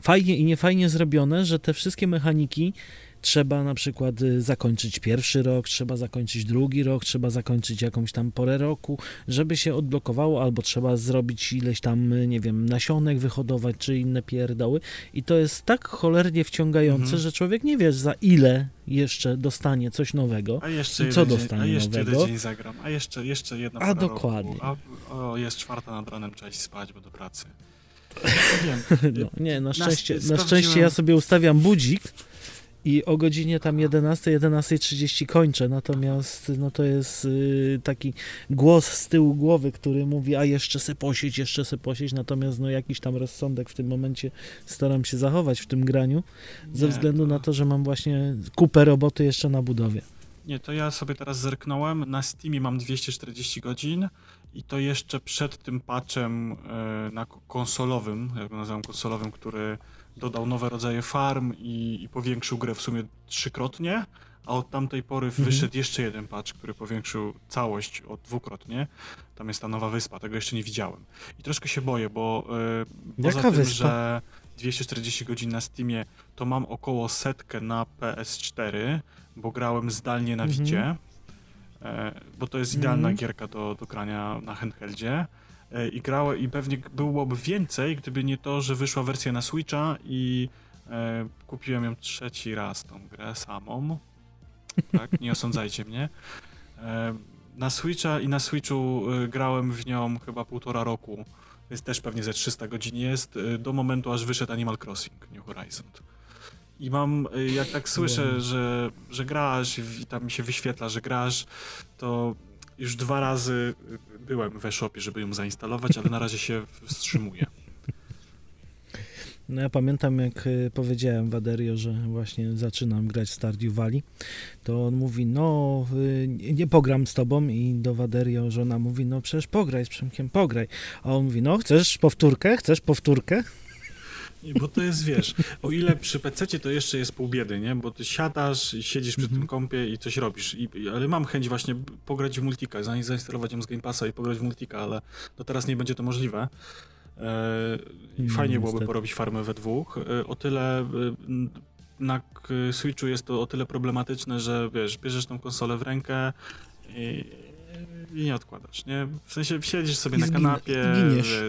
fajnie i niefajnie zrobione, że te wszystkie mechaniki trzeba na przykład y, zakończyć pierwszy rok, trzeba zakończyć drugi rok, trzeba zakończyć jakąś tam porę roku, żeby się odblokowało, albo trzeba zrobić ileś tam, y, nie wiem, nasionek wyhodować, czy inne pierdoły i to jest tak cholernie wciągające, mhm. że człowiek nie wie za ile jeszcze dostanie coś nowego a jeszcze i co dostanie a jeszcze nowego. jeden dzień zagram, a jeszcze, jeszcze jedna A dokładnie. A, o, jest czwarta nad ranem, trzeba iść spać, bo do pracy. Wiem. No, nie, na szczęście, na szczęście ja sobie ustawiam budzik, i o godzinie tam 11, 11.30 kończę, natomiast no to jest y, taki głos z tyłu głowy, który mówi, a jeszcze se posieć, jeszcze se posieć, natomiast no jakiś tam rozsądek w tym momencie staram się zachować w tym graniu, ze Nie, względu to... na to, że mam właśnie kupę roboty jeszcze na budowie. Nie, to ja sobie teraz zerknąłem, na Steamie mam 240 godzin i to jeszcze przed tym patchem y, na konsolowym, jak go nazywam konsolowym, który dodał nowe rodzaje farm i, i powiększył grę w sumie trzykrotnie, a od tamtej pory mhm. wyszedł jeszcze jeden patch, który powiększył całość o dwukrotnie. Tam jest ta nowa wyspa, tego jeszcze nie widziałem. I troszkę się boję, bo yy, poza tym, wyspa? że 240 godzin na Steamie, to mam około setkę na PS4, bo grałem zdalnie na mhm. Wicie, yy, bo to jest idealna mhm. gierka do, do grania na handheldzie. E, i grały i pewnie byłoby więcej, gdyby nie to, że wyszła wersja na Switcha i e, kupiłem ją trzeci raz tą grę samą. Tak, nie osądzajcie mnie. E, na Switcha i na Switchu e, grałem w nią chyba półtora roku. Jest też pewnie ze 300 godzin jest, e, do momentu aż wyszedł Animal Crossing New Horizon. I mam, jak tak słyszę, że, że grasz i tam mi się wyświetla, że grasz, to już dwa razy byłem we shopie, żeby ją zainstalować, ale na razie się wstrzymuję. No ja pamiętam, jak y, powiedziałem Waderio, że właśnie zaczynam grać Stardew Valley, to on mówi, no y, nie pogram z tobą i do Waderio żona mówi, no przecież pograj z Przemkiem, pograj. A on mówi, no chcesz powtórkę? Chcesz powtórkę? Bo to jest, wiesz, o ile przy PC to jeszcze jest pół biedy, nie? Bo ty siadasz, siedzisz przy tym kompie i coś robisz. I, ale mam chęć właśnie pograć w multika, zainstalować ją z Game Passa i pograć w multika, ale to teraz nie będzie to możliwe. E, I fajnie no, byłoby porobić farmę we dwóch. E, o tyle e, na Switchu jest to o tyle problematyczne, że wiesz, bierzesz tą konsolę w rękę i i nie odkładasz, nie? W sensie siedzisz sobie I na kanapie, wiesz,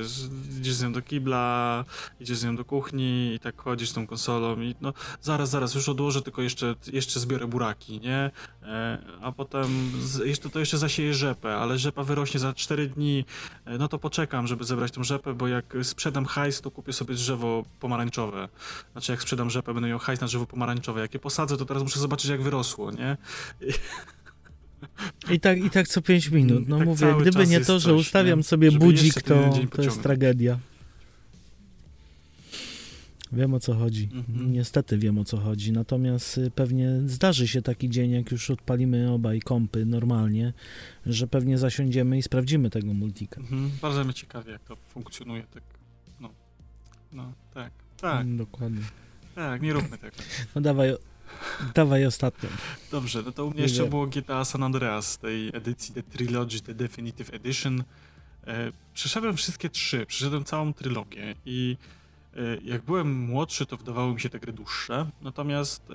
idziesz z nią do kibla, idziesz z nią do kuchni i tak chodzisz z tą konsolą i no zaraz, zaraz, już odłożę, tylko jeszcze, jeszcze zbiorę buraki, nie? E, a potem z, jeszcze, to jeszcze zasieję rzepę, ale rzepa wyrośnie za 4 dni, e, no to poczekam, żeby zebrać tą rzepę, bo jak sprzedam hajs, to kupię sobie drzewo pomarańczowe. Znaczy jak sprzedam rzepę, będę miał hajs na drzewo pomarańczowe. Jak je posadzę, to teraz muszę zobaczyć, jak wyrosło, nie? I... I tak, I tak co 5 minut. No tak mówię, gdyby nie to, że ustawiam nie? sobie Żeby budzik, to, to jest tragedia. Wiem o co chodzi. Mhm. Niestety wiem o co chodzi. Natomiast y, pewnie zdarzy się taki dzień, jak już odpalimy obaj kompy normalnie, że pewnie zasiądziemy i sprawdzimy tego multika. Mhm. Bardzo mnie ciekawie, jak to funkcjonuje. Tak. No. no, tak. Tak. Dokładnie. Tak, nie róbmy tego. No dawaj, Dawaj ostatnią. Dobrze, no to u mnie jeszcze było GTA San Andreas tej edycji The Trilogy, The Definitive Edition. E, przeszedłem wszystkie trzy, przeszedłem całą trylogię i e, jak byłem młodszy, to wydawały mi się te gry dłuższe, natomiast e,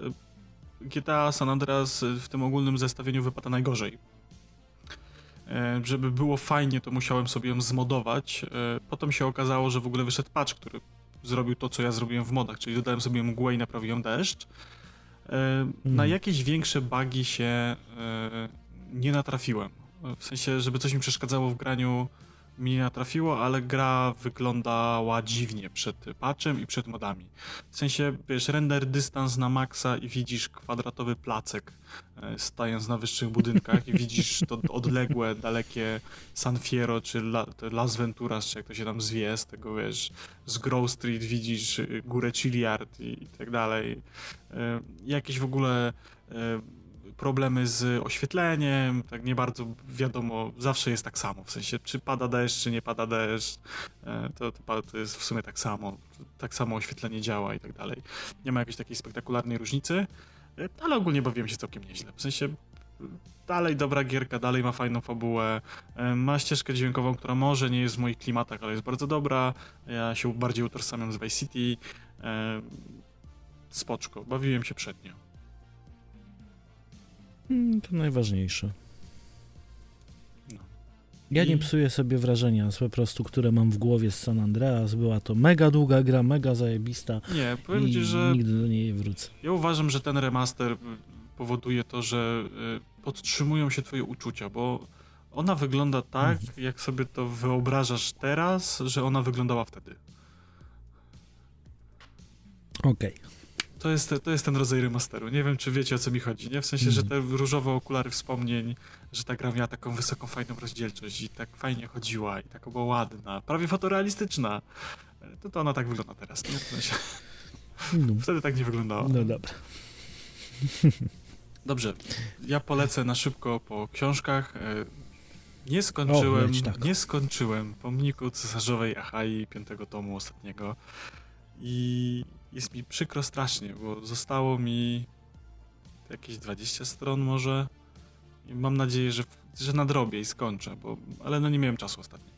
GTA San Andreas w tym ogólnym zestawieniu wypada najgorzej. Żeby było fajnie, to musiałem sobie ją zmodować. Potem się okazało, że w ogóle wyszedł patch, który zrobił to, co ja zrobiłem w modach, czyli dodałem sobie mgłę i naprawiłem deszcz. E, na hmm. jakieś większe bugi się e, nie natrafiłem. W sensie, żeby coś mi przeszkadzało w graniu, mi natrafiło, ale gra wyglądała dziwnie przed patchem i przed modami. W sensie, wiesz, render dystans na maksa i widzisz kwadratowy placek e, stając na wyższych budynkach i widzisz to odległe, dalekie San Fierro czy La, Las Venturas, czy jak to się tam zwie, z tego, wiesz, z Grove Street widzisz górę Chiliard i, i tak dalej. E, jakieś w ogóle e, problemy z oświetleniem, tak nie bardzo wiadomo, zawsze jest tak samo, w sensie czy pada deszcz, czy nie pada deszcz, e, to, to, to jest w sumie tak samo, tak samo oświetlenie działa i tak dalej. Nie ma jakiejś takiej spektakularnej różnicy, e, ale ogólnie bawiłem się całkiem nieźle, w sensie dalej dobra gierka, dalej ma fajną fabułę, e, ma ścieżkę dźwiękową, która może nie jest w moich klimatach, ale jest bardzo dobra, ja się bardziej utożsamiam z Vice City, spoczko, bawiłem się przednio. Hmm, to najważniejsze. No. Ja nie psuję sobie wrażenia, po prostu, które mam w głowie z San Andreas. Była to mega długa gra, mega zajebista. Nie, powiem ci, że. Nigdy do niej nie wrócę. Ja uważam, że ten remaster y, powoduje to, że y, podtrzymują się twoje uczucia, bo ona wygląda tak, mhm. jak sobie to wyobrażasz teraz, że ona wyglądała wtedy. Okej. Okay to jest, to jest ten rodzaj remasteru. Nie wiem, czy wiecie o co mi chodzi, nie? W sensie, mm. że te różowe okulary wspomnień, że ta gra miała taką wysoką, fajną rozdzielczość i tak fajnie chodziła i taka była ładna, prawie fotorealistyczna. To, to ona tak wygląda teraz, nie? W sensie, no. Wtedy tak nie wyglądała. No dobra. Dobrze, ja polecę na szybko po książkach. E, nie skończyłem, o, tak. nie skończyłem pomniku cesarzowej Achai piątego tomu ostatniego. I jest mi przykro strasznie, bo zostało mi jakieś 20 stron może. I mam nadzieję, że, że nadrobię i skończę, bo, ale no nie miałem czasu ostatnio.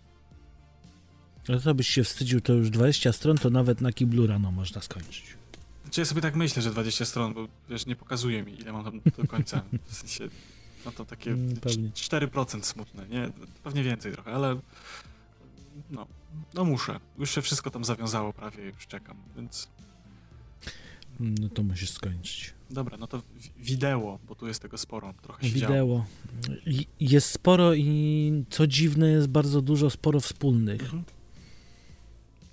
Ale to byś się wstydził, to już 20 stron, to nawet na kiblu rano można skończyć. Znaczy ja sobie tak myślę, że 20 stron, bo wiesz, nie pokazuje mi, ile mam tam do końca. W sensie, no to takie mm, Pewnie. 4% smutne, nie? Pewnie więcej trochę, ale no, no muszę. Już się wszystko tam zawiązało prawie, już czekam, więc no to musisz skończyć. Dobra, no to wideo, bo tu jest tego sporo, trochę się Wideo. Jest sporo i co dziwne, jest bardzo dużo, sporo wspólnych. Mhm.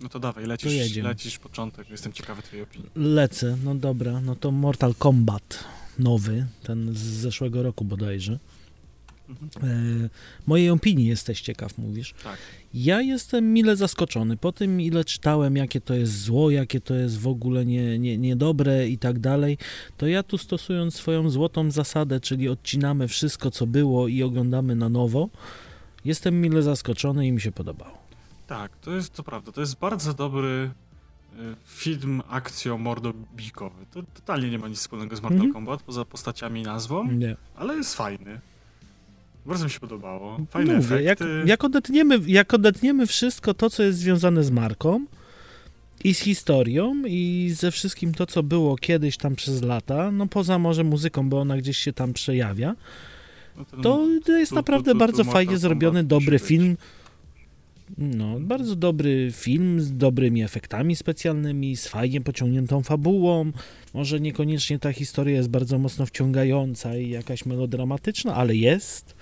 No to dawaj, lecisz, to lecisz początek, jestem ciekawy twojej opinii. Lecę, no dobra, no to Mortal Kombat nowy, ten z zeszłego roku bodajże. E, mojej opinii jesteś ciekaw, mówisz. Tak. Ja jestem mile zaskoczony. Po tym, ile czytałem, jakie to jest zło, jakie to jest w ogóle nie, nie, niedobre i tak dalej, to ja tu stosując swoją złotą zasadę, czyli odcinamy wszystko, co było i oglądamy na nowo, jestem mile zaskoczony i mi się podobało. Tak, to jest to prawda. To jest bardzo dobry film akcją mordobikowy. To totalnie nie ma nic wspólnego z Mortal mm -hmm. Kombat, poza postaciami i nazwą, nie. ale jest fajny. Bardzo mi się podobało. Fajne Mówię, efekty. Jak, jak, odetniemy, jak odetniemy wszystko to, co jest związane z marką i z historią i ze wszystkim to, co było kiedyś tam przez lata, no poza może muzyką, bo ona gdzieś się tam przejawia, no to, to jest tu, naprawdę tu, tu, bardzo fajnie zrobiony, dobry film. No, bardzo dobry film z dobrymi efektami specjalnymi, z fajnie pociągniętą fabułą. Może niekoniecznie ta historia jest bardzo mocno wciągająca i jakaś melodramatyczna, ale jest.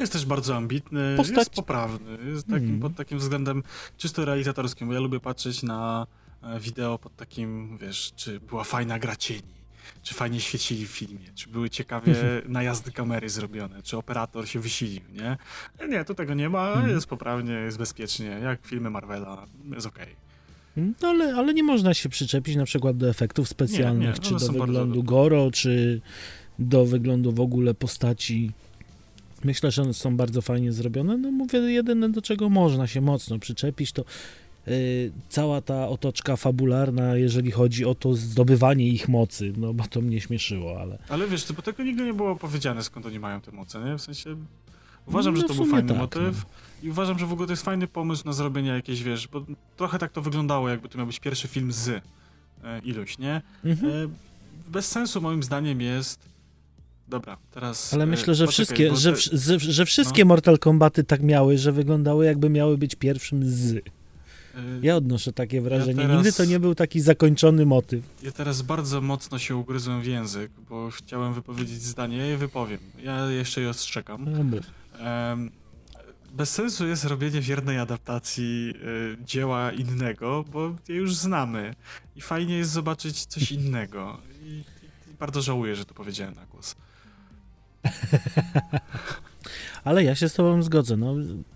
Jest też bardzo ambitny, Postać... jest poprawny. Jest takim, hmm. pod takim względem czysto realizatorskim, bo ja lubię patrzeć na e, wideo pod takim, wiesz, czy była fajna gra cieni, czy fajnie świecili w filmie, czy były ciekawie najazdy kamery zrobione, czy operator się wysilił, nie? Nie, tu tego nie ma, hmm. jest poprawnie, jest bezpiecznie, jak filmy Marvela, jest okej. Okay. No ale, ale nie można się przyczepić na przykład do efektów specjalnych, nie, nie, czy do wyglądu Goro, czy do wyglądu w ogóle postaci. Myślę, że one są bardzo fajnie zrobione. No mówię, jedyne do czego można się mocno przyczepić, to cała ta otoczka fabularna, jeżeli chodzi o to zdobywanie ich mocy, no bo to mnie śmieszyło, ale... Ale wiesz, bo tego nigdy nie było powiedziane, skąd oni mają te moce, nie? W sensie Uważam, no, że to był fajny tak, motyw no. i uważam, że w ogóle to jest fajny pomysł na zrobienie jakiejś, wiesz, bo trochę tak to wyglądało, jakby to miał być pierwszy film z e, iluś, nie? Mhm. E, bez sensu moim zdaniem jest Dobra, teraz. Ale myślę, że poczekaj, wszystkie, że, że, że, wszystkie no. Mortal Kombaty tak miały, że wyglądały jakby miały być pierwszym z. E, ja odnoszę takie wrażenie. Ja teraz, Nigdy to nie był taki zakończony motyw. Ja teraz bardzo mocno się ugryzłem w język, bo chciałem wypowiedzieć zdanie, ja je wypowiem. Ja jeszcze je ostrzegam. No, bez sensu jest robienie wiernej adaptacji y, dzieła innego, bo je już znamy. I fajnie jest zobaczyć coś innego. I, i, i bardzo żałuję, że to powiedziałem na głos. Ale ja się z tobą zgodzę. No,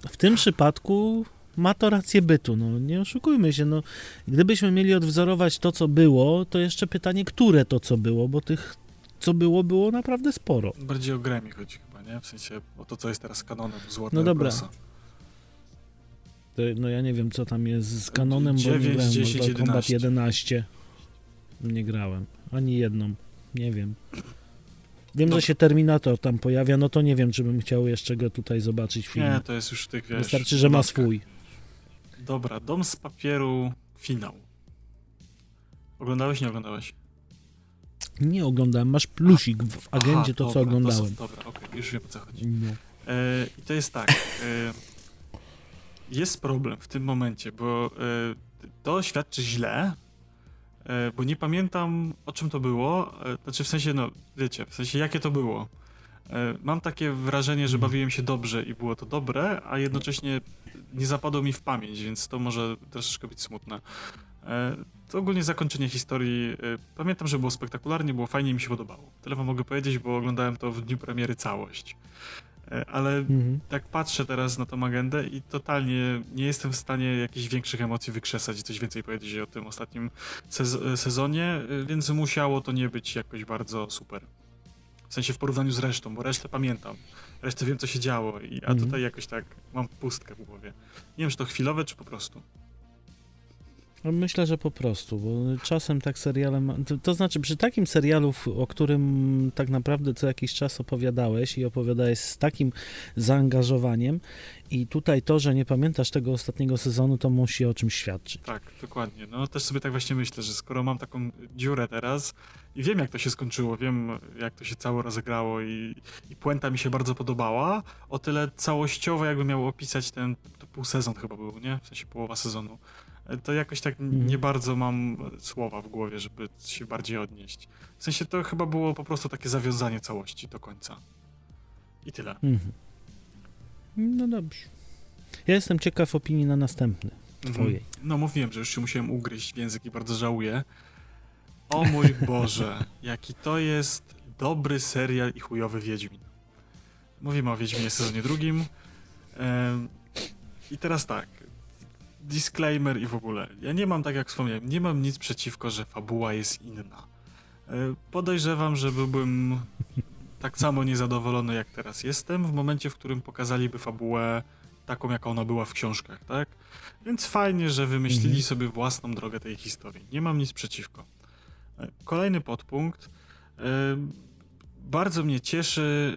w tym przypadku ma to rację bytu. No, nie oszukujmy się. No, gdybyśmy mieli odwzorować to, co było, to jeszcze pytanie, które to, co było, bo tych, co było, było naprawdę sporo. Bardziej o grę mi chodzi nie? W sensie o to, co jest teraz kanonem Złotego No dobra. To, no ja nie wiem, co tam jest z kanonem, 9, bo nie grałem 10, Mortal 11. Kombat 11. Nie grałem. Ani jedną. Nie wiem. Wiem, że się Terminator tam pojawia, no to nie wiem, czy bym chciał jeszcze go tutaj zobaczyć w filmie. Nie, to jest już tych, wiesz... Wystarczy, że ma swój. Dobra, Dom z papieru, finał. Oglądałeś, nie oglądałeś? Nie oglądałem, masz plusik w agendzie Aha, to, dobra, co oglądałem. To, dobra, okej, okay, już wiem o co chodzi. No. E, I to jest tak. E, jest problem w tym momencie, bo e, to świadczy źle, bo nie pamiętam o czym to było. Znaczy w sensie, no wiecie, w sensie jakie to było. Mam takie wrażenie, że mhm. bawiłem się dobrze i było to dobre, a jednocześnie nie zapadło mi w pamięć, więc to może troszeczkę być smutne. To ogólnie zakończenie historii. Y, pamiętam, że było spektakularnie, było fajnie, mi się podobało. Tyle wam mogę powiedzieć, bo oglądałem to w dniu premiery całość. Y, ale mhm. tak patrzę teraz na tą agendę i totalnie nie jestem w stanie jakichś większych emocji wykrzesać i coś więcej powiedzieć o tym ostatnim sez sezonie, więc musiało to nie być jakoś bardzo super. W sensie w porównaniu z resztą, bo resztę pamiętam. Resztę wiem, co się działo, i, a mhm. tutaj jakoś tak mam pustkę w głowie. Nie wiem, czy to chwilowe, czy po prostu. Myślę, że po prostu, bo czasem tak serialem. To, to, znaczy, przy takim serialu, o którym tak naprawdę co jakiś czas opowiadałeś i opowiadałeś z takim zaangażowaniem, i tutaj to, że nie pamiętasz tego ostatniego sezonu, to musi o czymś świadczyć. Tak, dokładnie. No też sobie tak właśnie myślę, że skoro mam taką dziurę teraz i wiem, jak to się skończyło, wiem, jak to się cało rozegrało i, i puenta mi się bardzo podobała, o tyle całościowo jakby miał opisać ten pół sezon chyba był, nie? W sensie połowa sezonu to jakoś tak mhm. nie bardzo mam słowa w głowie, żeby się bardziej odnieść. W sensie to chyba było po prostu takie zawiązanie całości do końca. I tyle. Mhm. No dobrze. Ja jestem ciekaw opinii na następny, mhm. twojej. No mówiłem, że już się musiałem ugryźć w język i bardzo żałuję. O mój Boże, jaki to jest dobry serial i chujowy Wiedźmin. Mówimy o Wiedźminie sezonie drugim. I teraz tak, disclaimer i w ogóle. Ja nie mam, tak jak wspomniałem, nie mam nic przeciwko, że fabuła jest inna. E, podejrzewam, że byłbym tak samo niezadowolony, jak teraz jestem, w momencie, w którym pokazaliby fabułę taką, jaka ona była w książkach, tak? Więc fajnie, że wymyślili mhm. sobie własną drogę tej historii. Nie mam nic przeciwko. E, kolejny podpunkt. Bardzo mnie cieszy,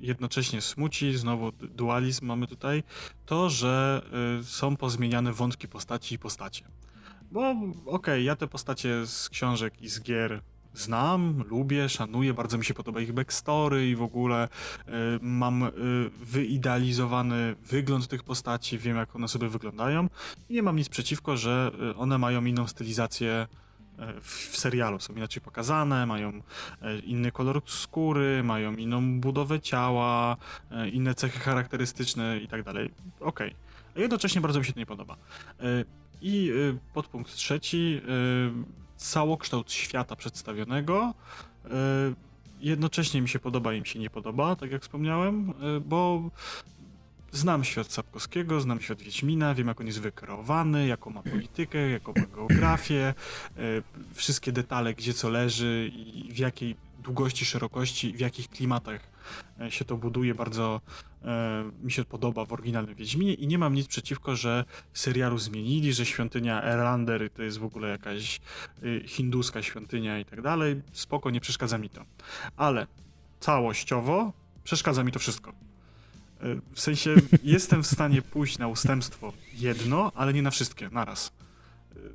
jednocześnie smuci, znowu dualizm mamy tutaj, to, że są pozmieniane wątki postaci i postacie. Bo okej, okay, ja te postacie z książek i z gier znam, lubię, szanuję, bardzo mi się podoba ich backstory i w ogóle y, mam y, wyidealizowany wygląd tych postaci, wiem jak one sobie wyglądają i nie mam nic przeciwko, że y, one mają inną stylizację w serialu. Są inaczej pokazane, mają inny kolor skóry, mają inną budowę ciała, inne cechy charakterystyczne i tak dalej. Okej. Okay. A jednocześnie bardzo mi się to nie podoba. I podpunkt trzeci całokształt świata przedstawionego. E, jednocześnie mi się podoba i mi się nie podoba, tak jak wspomniałem, e, bo znam świat Sapkowskiego, znam świat Wiedźmina, wiem jak on jest wykreowany, jaką ma politykę, jaką ma geografię, e, wszystkie detale, gdzie co leży i w jakiej długości, szerokości, w jakich klimatach się to buduje, bardzo e, mi się podoba w oryginalnym Wiedźminie i nie mam nic przeciwko, że serialu zmienili, że świątynia Erlander to jest w ogóle jakaś hinduska świątynia i tak dalej. Spoko, nie przeszkadza mi to. Ale całościowo przeszkadza mi to wszystko. E, w sensie jestem w stanie pójść na ustępstwo jedno, ale nie na wszystkie naraz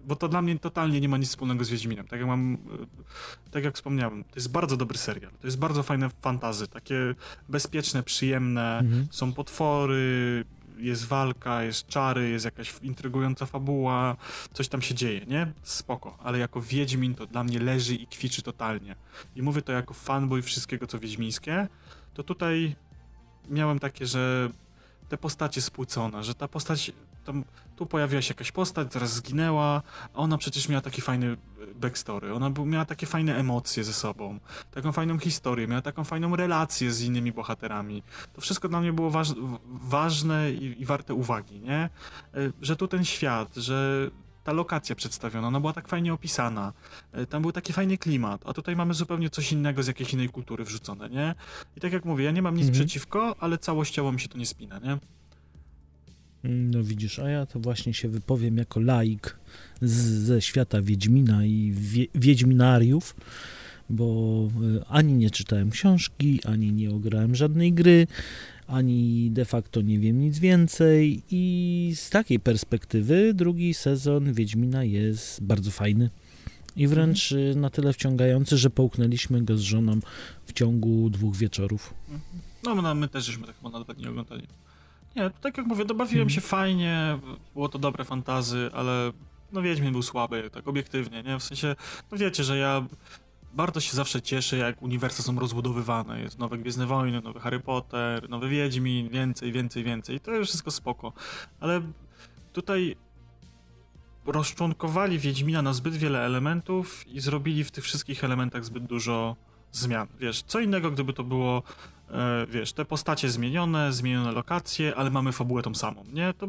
bo to dla mnie totalnie nie ma nic wspólnego z Wiedźminem. Tak jak mam, e, tak jak wspomniałem, to jest bardzo dobry serial. To jest bardzo fajne fantazy, takie bezpieczne, przyjemne, mhm. są potwory, jest walka, jest czary, jest jakaś intrygująca fabuła, coś tam się dzieje, nie? Spoko, ale jako Wiedźmin to dla mnie leży i kwiczy totalnie. I mówię to jako fanboy wszystkiego, co wiedźmińskie, to tutaj miałem takie, że te postacie spłycone, że ta postać tam, tu pojawiła się jakaś postać, zaraz zginęła, a ona przecież miała taki fajny e, backstory, ona miała takie fajne emocje ze sobą, taką fajną historię, miała taką fajną relację z innymi bohaterami. To wszystko dla mnie było waż, ważne i, i warte uwagi, nie? E, że tu ten świat, że ta lokacja przedstawiona, ona była tak fajnie opisana, e, tam był taki fajny klimat, a tutaj mamy zupełnie coś innego z jakiejś innej kultury wrzucone, nie? I tak jak mówię, ja nie mam nic mhm. przeciwko, ale całościowo mi się to nie spina, nie? No widzisz, a ja to właśnie się wypowiem jako laik z, ze świata Wiedźmina i wie, Wiedźminariów, bo e, ani nie czytałem książki, ani nie ograłem żadnej gry, ani de facto nie wiem nic więcej i z takiej perspektywy drugi sezon Wiedźmina jest bardzo fajny i wręcz mhm. na tyle wciągający, że połknęliśmy go z żoną w ciągu dwóch wieczorów. Mhm. No, no my też żeśmy tak chyba na dwa dni oglądali. Nie, tak jak mówię, dobawiłem się fajnie, było to dobre fantazy, ale no Wiedźmin był słaby, tak obiektywnie, nie? W sensie, no wiecie, że ja bardzo się zawsze cieszę, jak uniwersa są rozbudowywane. Jest nowe Gwiezdne Wojny, nowy Harry Potter, nowy Wiedźmin, więcej, więcej, więcej. To jest wszystko spoko. Ale tutaj rozczłonkowali Wiedźmina na zbyt wiele elementów i zrobili w tych wszystkich elementach zbyt dużo zmian. Wiesz, co innego, gdyby to było E, wiesz, te postacie zmienione, zmienione lokacje, ale mamy fabułę tą samą, nie? To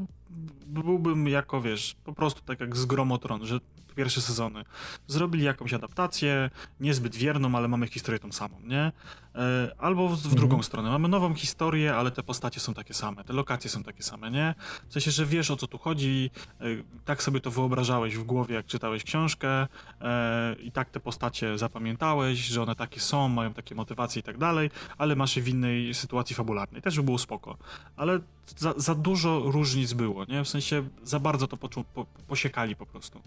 byłbym jako, wiesz, po prostu tak jak z Gromotron, że pierwsze sezony. Zrobili jakąś adaptację, niezbyt wierną, ale mamy historię tą samą, nie? E, albo w, w mhm. drugą stronę. Mamy nową historię, ale te postacie są takie same, te lokacje są takie same, nie? W sensie, że wiesz o co tu chodzi, e, tak sobie to wyobrażałeś w głowie, jak czytałeś książkę e, i tak te postacie zapamiętałeś, że one takie są, mają takie motywacje i tak dalej, ale masz je w innej sytuacji fabularnej. Też by było spoko. Ale za, za dużo różnic było, nie? W sensie za bardzo to poczu, po, posiekali po prostu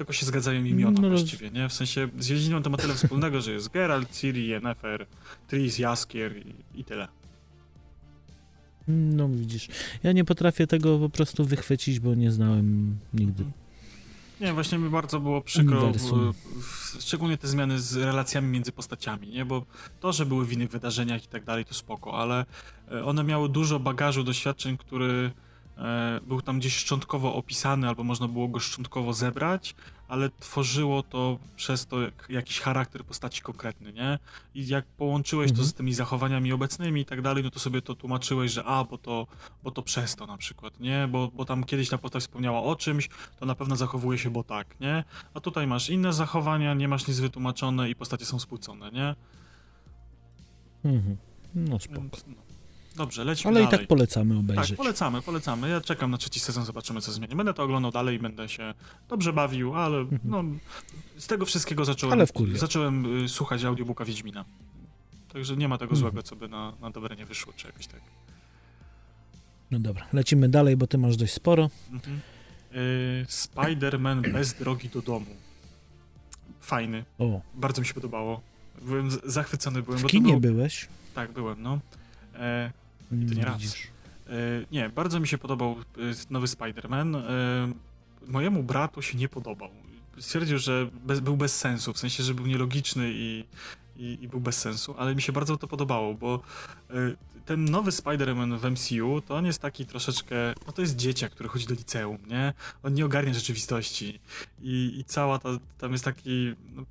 tylko się zgadzają imiona no, właściwie, nie? W sensie z Wiedźminem to ma tyle wspólnego, że jest Geralt, Ciri, Yennefer, Tris, Jaskier i, i tyle. No widzisz, ja nie potrafię tego po prostu wychwycić, bo nie znałem nigdy. Nie, właśnie mi bardzo było przykro, szczególnie te zmiany z relacjami między postaciami, nie? Bo to, że były w innych wydarzeniach i tak dalej, to spoko, ale e, one miały dużo bagażu doświadczeń, który był tam gdzieś szczątkowo opisany, albo można było go szczątkowo zebrać, ale tworzyło to przez to jakiś charakter postaci konkretny, nie? I jak połączyłeś mhm. to z tymi zachowaniami obecnymi i tak dalej, no to sobie to tłumaczyłeś, że a, bo to, bo to przez to na przykład, nie? Bo, bo tam kiedyś ta postać wspomniała o czymś, to na pewno zachowuje się, bo tak, nie? A tutaj masz inne zachowania, nie masz nic wytłumaczone i postacie są spłycone, nie? Mhm. No spoko. No. Dobrze, lecimy Ale dalej. i tak polecamy obejrzeć. Tak, polecamy, polecamy. Ja czekam na trzeci sezon, zobaczymy co zmieni. Będę to oglądał dalej, będę się dobrze bawił, ale no, z tego wszystkiego zacząłem, Ale wkurwia. zacząłem y, słuchać audiobooka Wiedźmina. Także nie ma tego Mhm. złego, co by na, na dobre nie wyszło, czy jakoś tak. No dobra, lecimy dalej, bo ty masz dość sporo. Mhm. Y, Spider-Man bez drogi do domu. Fajny, O, bardzo mi się podobało. Byłem zachwycony, byłem, w kinie było... byłeś? Tak, byłem, no. E, Mm, to nie raz. widzisz. E, nie, bardzo mi się podobał e, nowy Spider-Man. E, mojemu bratu się nie podobał. Stwierdził, że bez, był bez sensu, w sensie, że był nielogiczny i, i, i był bez sensu, ale mi się bardzo to podobało, bo ten nowy Spider-Man w MCU to on jest taki troszeczkę. No to jest dzieciak, który chodzi do liceum, nie? On nie ogarnia rzeczywistości. I, i cała ta. Tam jest taki. No,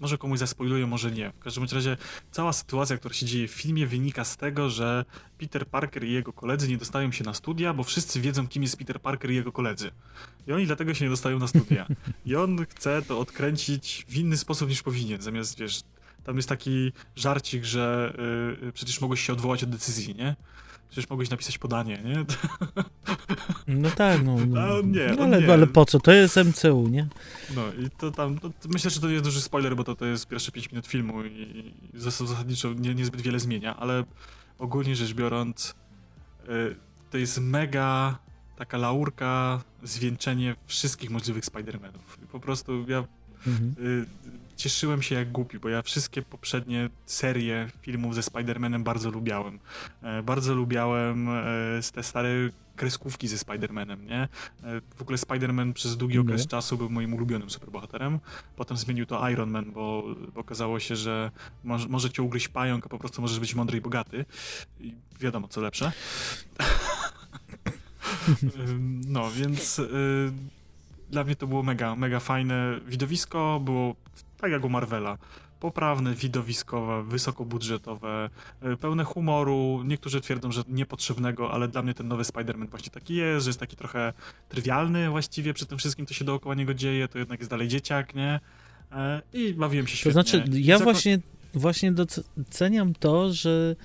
może komuś zaspoiluję, może nie. W każdym razie cała sytuacja, która się dzieje w filmie, wynika z tego, że Peter Parker i jego koledzy nie dostają się na studia, bo wszyscy wiedzą, kim jest Peter Parker i jego koledzy. I oni dlatego się nie dostają na studia. I on chce to odkręcić w inny sposób niż powinien. Zamiast, wiesz, tam jest taki żarcik, że yy, przecież mogłeś się odwołać od decyzji, nie? Przecież mogłeś napisać podanie, nie? No tak, no. no. Nie, No, ale, nie. ale po co? To jest MCU, nie? No i to tam, no, to myślę, że to nie jest duży spoiler, bo to, to jest pierwsze 5 minut filmu i, i zas- zasadniczo nie, niezbyt wiele zmienia, ale ogólnie rzecz biorąc, y, to jest mega taka laurka, zwieńczenie wszystkich możliwych Spider-Manów. Po prostu ja Mhm. y, cieszyłem się jak głupi, bo ja wszystkie poprzednie serie filmów ze Spider-Manem bardzo lubiałem. E, bardzo lubiałem e, te stare kreskówki ze Spider-Manem, nie? E, w ogóle Spider-Man przez długi No. okres czasu był moim ulubionym superbohaterem. Potem zmienił to Iron Man, bo okazało się, że moż, może cię ugryźć pająk, a po prostu możesz być mądry i bogaty. I wiadomo, co lepsze. No, więc y, dla mnie to było mega, mega fajne widowisko. Było tak jak u Marvela. Poprawne, widowiskowe, wysokobudżetowe, y, pełne humoru. Niektórzy twierdzą, że niepotrzebnego, ale dla mnie ten nowy Spider-Man właśnie taki jest, że jest taki trochę trywialny właściwie przy tym wszystkim, co się dookoła niego dzieje. To jednak jest dalej dzieciak, nie? E, I bawiłem się To świetnie. znaczy, ja Zako- właśnie, właśnie doceniam to, że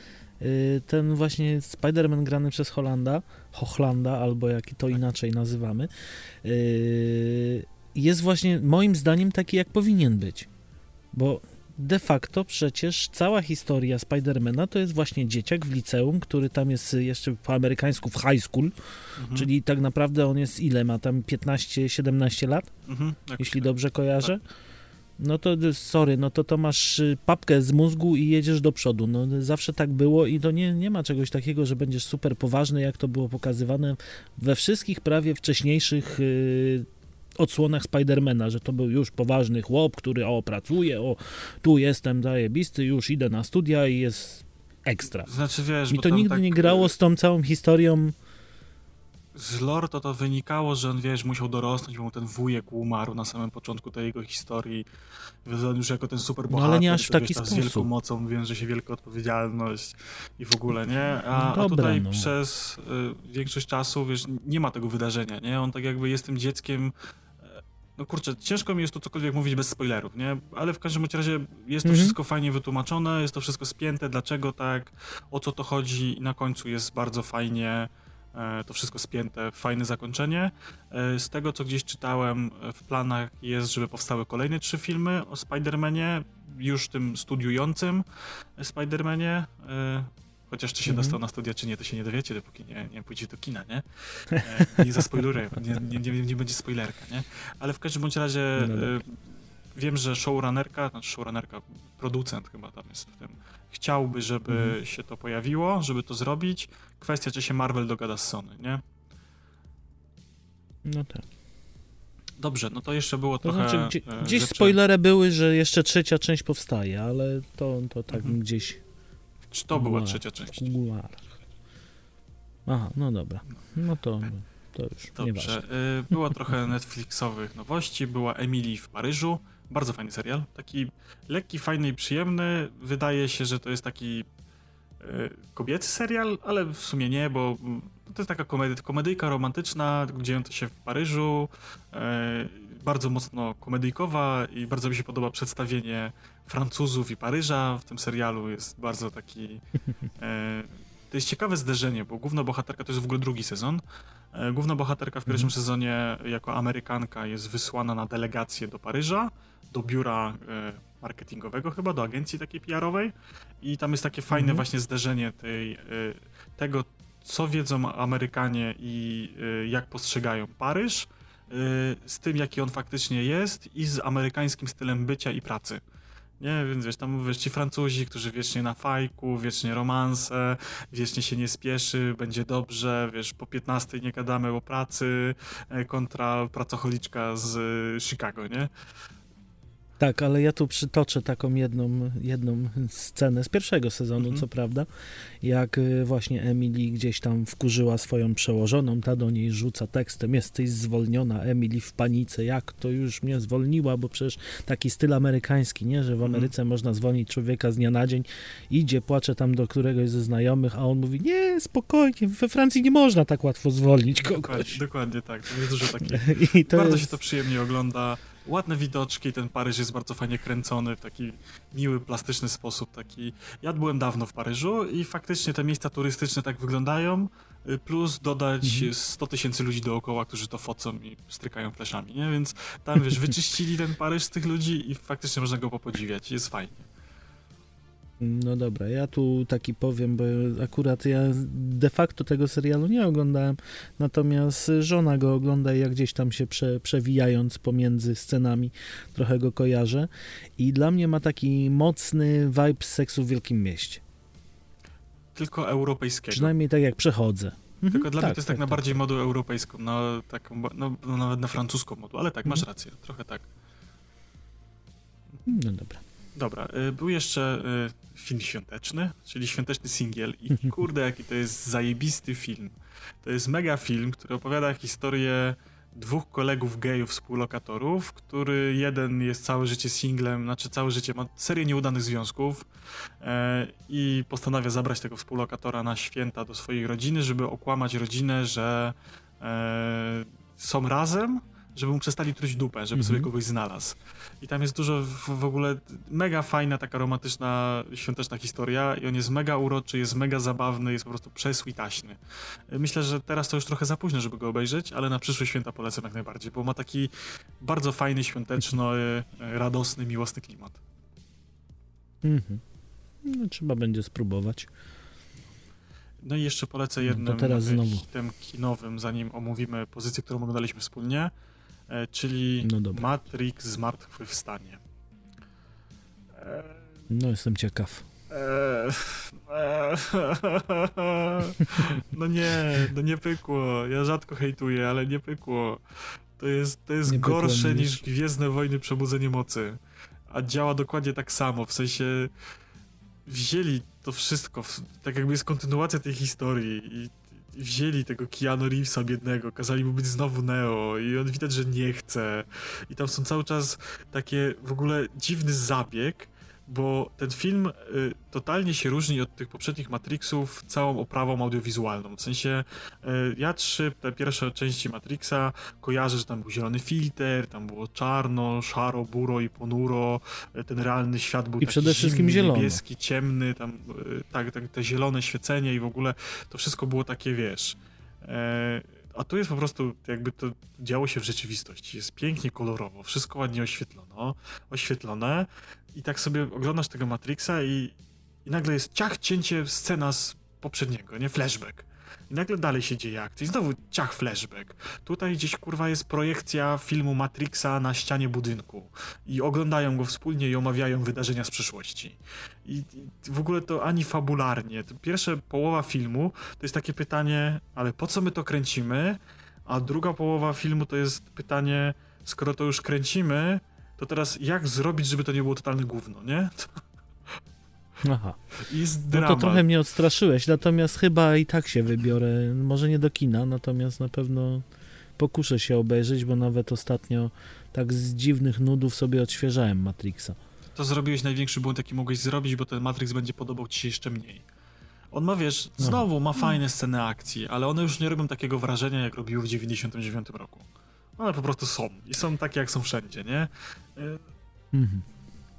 y, ten właśnie Spider-Man grany przez Holanda, Hochlanda, albo jak to Tak. inaczej nazywamy, y, jest właśnie moim zdaniem taki, jak powinien być. Bo de facto przecież cała historia Spidermana to jest właśnie dzieciak w liceum, który tam jest jeszcze po amerykańsku w high school, Mhm, czyli tak naprawdę on jest ile ma tam 15-17 lat? mhm, jeśli tak. dobrze kojarzę. No to y, sorry, no to to masz y, papkę z mózgu i jedziesz do przodu. No zawsze tak było i to nie, nie ma czegoś takiego, że będziesz super poważny, jak to było pokazywane we wszystkich prawie wcześniejszych y, odsłonach Spidermana, że to był już poważny chłop, który o, pracuje, o, tu jestem zajebisty, już idę na studia i jest ekstra. Znaczy wiesz, Mi to nigdy tak, nie y, grało z tą całą historią. z lore to to wynikało, że on, wiesz, musiał dorosnąć, bo mu ten wujek umarł na samym początku tej jego historii. On już jako ten super No, ale nie aż w taki wiesz, tam Z sposób. wielką mocą wiąże się wielka odpowiedzialność i w ogóle, nie? A, No a dobra, tutaj no. przez y, większość czasu, wiesz, nie ma tego wydarzenia, nie? On tak jakby jest tym dzieckiem... No kurczę, ciężko mi jest tu cokolwiek mówić bez spoilerów, nie? Ale w każdym razie jest to Mhm. wszystko fajnie wytłumaczone, jest to wszystko spięte, dlaczego tak, o co to chodzi i na końcu jest bardzo fajnie e, to wszystko spięte, fajne zakończenie. E, Z tego, co gdzieś czytałem, e, w planach jest, żeby powstały kolejne trzy filmy o Spider-Manie, już tym studiującym Spider-Manie. e, Chociaż czy się Mhm. dostał na studia, czy nie, to się nie dowiecie, dopóki nie, nie pójdzie do kina, nie? E, Nie zaspoiluję, nie, nie, nie, będzie spoilerka, nie? Ale w każdym bądź razie No dobra. e, wiem, że showrunnerka, znaczy showrunnerka, producent chyba tam jest w tym, chciałby, żeby Mhm. się to pojawiło, żeby to zrobić. Kwestia, czy się Marvel dogada z Sony, nie? No tak. Dobrze, no to jeszcze było To trochę... znaczy, gdzie, e, gdzieś rzeczy- spoilery były, że jeszcze trzecia część powstaje, ale to, to tak Mhm. gdzieś Czy to była trzecia część? kuluarach. Aha, no dobra. No to, to już. Dobrze, y, było trochę Netflixowych nowości, była Emily w Paryżu, bardzo fajny serial, taki lekki, fajny i przyjemny, wydaje się, że to jest taki y, kobiecy serial, ale w sumie nie, bo mm, to jest taka komedy, komedyjka romantyczna, dziejąca się w Paryżu, y, bardzo mocno komedyjkowa i bardzo mi się podoba przedstawienie Francuzów i Paryża w tym serialu, jest bardzo taki... y, to jest ciekawe zderzenie, bo główna bohaterka to jest w ogóle drugi sezon. E, główna bohaterka w pierwszym mhm. sezonie jako Amerykanka jest wysłana na delegację do Paryża, do biura e, marketingowego chyba, do agencji takiej PR-owej i tam jest takie fajne mhm. właśnie zderzenie tej, tego, co wiedzą Amerykanie i jak postrzegają Paryż, z tym, jaki on faktycznie jest i z amerykańskim stylem bycia i pracy. Nie, więc wiesz, tam wiesz, ci Francuzi, którzy wiecznie na fajku, wiecznie romanse, wiecznie się nie spieszy, będzie dobrze, wiesz, po 15 nie gadamy o pracy, e, kontra pracocholiczka z Chicago, nie? Tak, ale ja tu przytoczę taką jedną, jedną scenę z pierwszego sezonu, mhm. co prawda, jak y, właśnie Emily gdzieś tam wkurzyła swoją przełożoną, ta do niej rzuca tekstem, jesteś zwolniona, Emily w panice, jak to już mnie zwolniła, bo przecież taki styl amerykański, nie, że w mhm. Ameryce mhm. można zwolnić człowieka z dnia na dzień, idzie, płacze tam do któregoś ze znajomych, a on mówi, nie, spokojnie, we Francji nie można tak łatwo zwolnić kogoś. Dokładnie, dokładnie tak, to jest dużo takich, bardzo jest... się to przyjemnie ogląda, ładne widoczki, ten Paryż jest bardzo fajnie kręcony w taki miły, plastyczny sposób. Taki... Ja byłem dawno w Paryżu i faktycznie te miejsca turystyczne tak wyglądają, y, plus dodać mhm. 100 tysięcy ludzi dookoła, którzy to focą i strykają fleszami, nie? Więc tam, wiesz, wyczyścili ten Paryż z tych ludzi i faktycznie można go popodziwiać. Jest fajnie. No dobra, ja tu taki powiem, bo akurat ja de facto tego serialu nie oglądałem, natomiast żona go ogląda i jak gdzieś tam się prze, przewijając pomiędzy scenami trochę go kojarzę i dla mnie ma taki mocny vibe seksu w Wielkim Mieście. Tylko europejskiego. Przynajmniej tak jak przechodzę. Mhm, Tylko dla tak, mnie to jest tak, tak na tak. bardziej modę europejską, no, tak, no, no, nawet na francuską modę, ale tak, masz mhm. rację, trochę tak. No dobra. Dobra, y, był jeszcze y, film świąteczny, czyli świąteczny singiel i kurde jaki to jest zajebisty film. To jest mega film, który opowiada historię dwóch kolegów gejów, współlokatorów, który jeden jest całe życie singlem, znaczy całe życie ma serię nieudanych związków e, i postanawia zabrać tego współlokatora na święta do swojej rodziny, żeby okłamać rodzinę, że e, są razem, żeby mu przestali truć dupę, żeby sobie mhm. kogoś znalazł. I tam jest dużo w, w, ogóle mega fajna, taka romantyczna, świąteczna historia i on jest mega uroczy, jest mega zabawny, jest po prostu przeswitaśny. Myślę, że teraz to już trochę za późno, żeby go obejrzeć, ale na przyszłe święta polecam jak najbardziej, bo ma taki bardzo fajny, świąteczno, e, radosny, miłosny klimat. Mhm. No, trzeba będzie spróbować. No i jeszcze polecę jednym no teraz znowu. hitem kinowym, zanim omówimy pozycję, którą oglądaliśmy wspólnie. E, czyli no Matrix Zmartwychwstanie. E, no, jestem ciekaw. E, no nie, no nie pykło. Ja rzadko hejtuję, ale nie pykło. To jest, to jest gorsze niż Gwiezdne Wojny Przebudzenie Mocy. A działa dokładnie tak samo, w sensie wzięli to wszystko, tak jakby jest kontynuacja tej historii i wzięli tego Keanu Reevesa biednego, kazali mu być znowu Neo i on widać, że nie chce. I tam są cały czas takie w ogóle dziwny zabieg, bo ten film y, totalnie się różni od tych poprzednich Matrixów całą oprawą audiowizualną. W sensie y, ja trzy, te pierwsze części Matrixa kojarzę, że tam był zielony filtr, tam było czarno, szaro, buro i ponuro, y, ten realny świat był I taki przede wszystkim zielony. niebieski, ciemny, tam y, tak, tak, te zielone świecenie i w ogóle to wszystko było takie, wiesz... E, a tu jest po prostu, jakby to działo się w rzeczywistości. Jest pięknie kolorowo, wszystko ładnie oświetlono, oświetlone. I tak sobie oglądasz tego Matrixa i, i nagle jest ciach, cięcie, scena z poprzedniego, nie? Flashback. I nagle dalej się dzieje akcja. I znowu ciach flashback. Tutaj gdzieś kurwa jest projekcja filmu Matrixa na ścianie budynku. I oglądają go wspólnie i omawiają wydarzenia z przeszłości. I, i w ogóle to ani fabularnie. To pierwsza połowa filmu to jest takie pytanie, ale po co my to kręcimy? A druga połowa filmu to jest pytanie, skoro to już kręcimy, to teraz jak zrobić, żeby to nie było totalne gówno, nie? Aha. No to trochę mnie odstraszyłeś, natomiast chyba i tak się wybiorę. Może nie do kina, natomiast na pewno pokuszę się obejrzeć, bo nawet ostatnio tak z dziwnych nudów sobie odświeżałem Matrixa. To zrobiłeś największy błąd, jaki mogłeś zrobić, bo ten Matrix będzie podobał ci się jeszcze mniej. On ma, wiesz, no. znowu ma fajne sceny akcji, ale one już nie robią takiego wrażenia, jak robiły w 99 roku. One po prostu są i są takie, jak są wszędzie, nie? Mhm.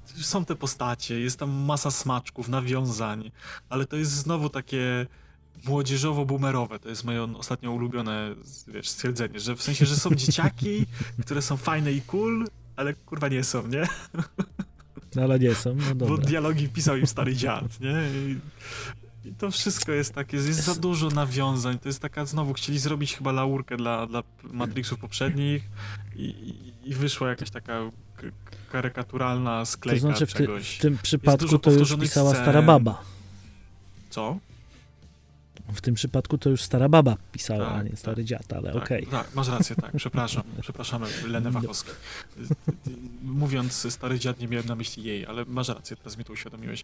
Są te postacie, jest tam masa smaczków, nawiązań, ale to jest znowu takie młodzieżowo-boomerowe. To jest moje ostatnio ulubione wiesz, stwierdzenie, że w sensie, że są dzieciaki, które są fajne i cool, ale kurwa nie są, nie? No ale nie są, no dobra. Bo dialogi pisał im stary dziad, nie? I, i to wszystko jest takie, jest za dużo nawiązań. To jest taka, znowu chcieli zrobić chyba laurkę dla, dla Matrixów poprzednich i, i wyszła jakaś taka karykaturalna sklejka to znaczy w, ty, w tym przypadku to już pisała scen. stara baba. Co? W tym przypadku to już stara baba pisała, tak, a nie stary tak, dziad, ale tak, okej. Okay. Tak, masz rację, tak, przepraszam. Przepraszamy Lenę Wachowski. Mówiąc stary dziad nie miałem na myśli jej, ale masz rację, teraz mi to uświadomiłeś.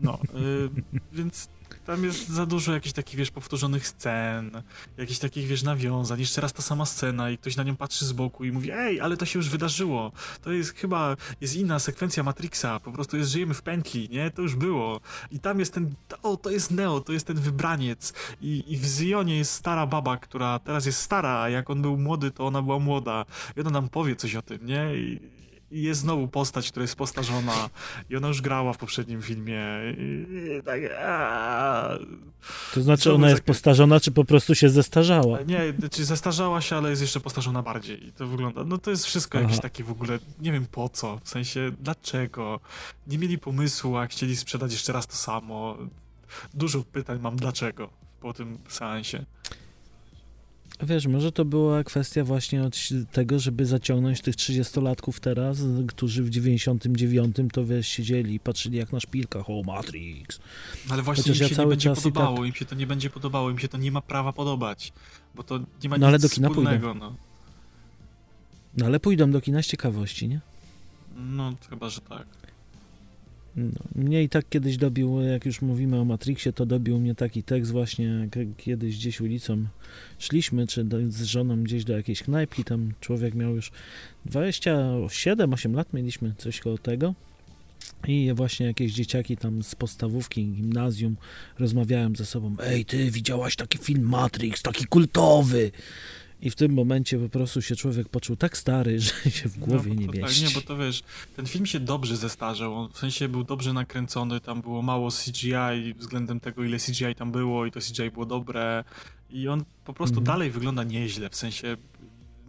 No, yy, więc tam jest za dużo jakichś takich, wiesz, powtórzonych scen, jakichś takich, wiesz, nawiązań. Jeszcze raz ta sama scena i ktoś na nią patrzy z boku i mówi, ej, ale to się już wydarzyło. To jest chyba, jest inna sekwencja Matrixa, po prostu jest, żyjemy w pętli, nie? To już było. I tam jest ten, o, to jest Neo, to jest ten wybraniec. I, i w Zionie jest stara baba, która teraz jest stara, a jak on był młody, to ona była młoda. I ona nam powie coś o tym, nie? I, i jest znowu postać, która jest postarzona i ona już grała w poprzednim filmie. I, tak, to znaczy ona jest postarzona, czy po prostu się zestarzała? Nie, czy zestarzała się, ale jest jeszcze postarzona bardziej. I to wygląda, no to jest wszystko Aha. jakieś takie w ogóle, nie wiem po co, w sensie dlaczego. Nie mieli pomysłu, a chcieli sprzedać jeszcze raz to samo. Dużo pytań mam dlaczego po tym seansie. Wiesz, może to była kwestia właśnie od tego, żeby zaciągnąć tych 30-latków teraz, którzy w 99 to wiesz, siedzieli i patrzyli jak na szpilkach, o Matrix. Ale właśnie Chociaż im się ja nie będzie podobało, tak... im się to nie będzie podobało, im się to nie ma prawa podobać, bo to nie ma no, nic ale do kina wspólnego. No. no ale pójdą do kina z ciekawości, nie? No, chyba, że tak. No, mnie i tak kiedyś dobił, jak już mówimy o Matrixie, to dobił mnie taki tekst właśnie, kiedyś gdzieś ulicą szliśmy, czy do, z żoną gdzieś do jakiejś knajpki, tam człowiek miał już 27-8 lat, mieliśmy coś koło tego. I właśnie jakieś dzieciaki tam z podstawówki, gimnazjum rozmawiałem ze sobą, ej ty, widziałaś taki film Matrix, taki kultowy, i w tym momencie po prostu się człowiek poczuł tak stary, że się w głowie no, nie mieści. Tak, nie, bo to wiesz, ten film się dobrze zestarzał, on w sensie był dobrze nakręcony, tam było mało CGI względem tego, ile CGI tam było i to CGI było dobre i on po prostu mhm. dalej wygląda nieźle, w sensie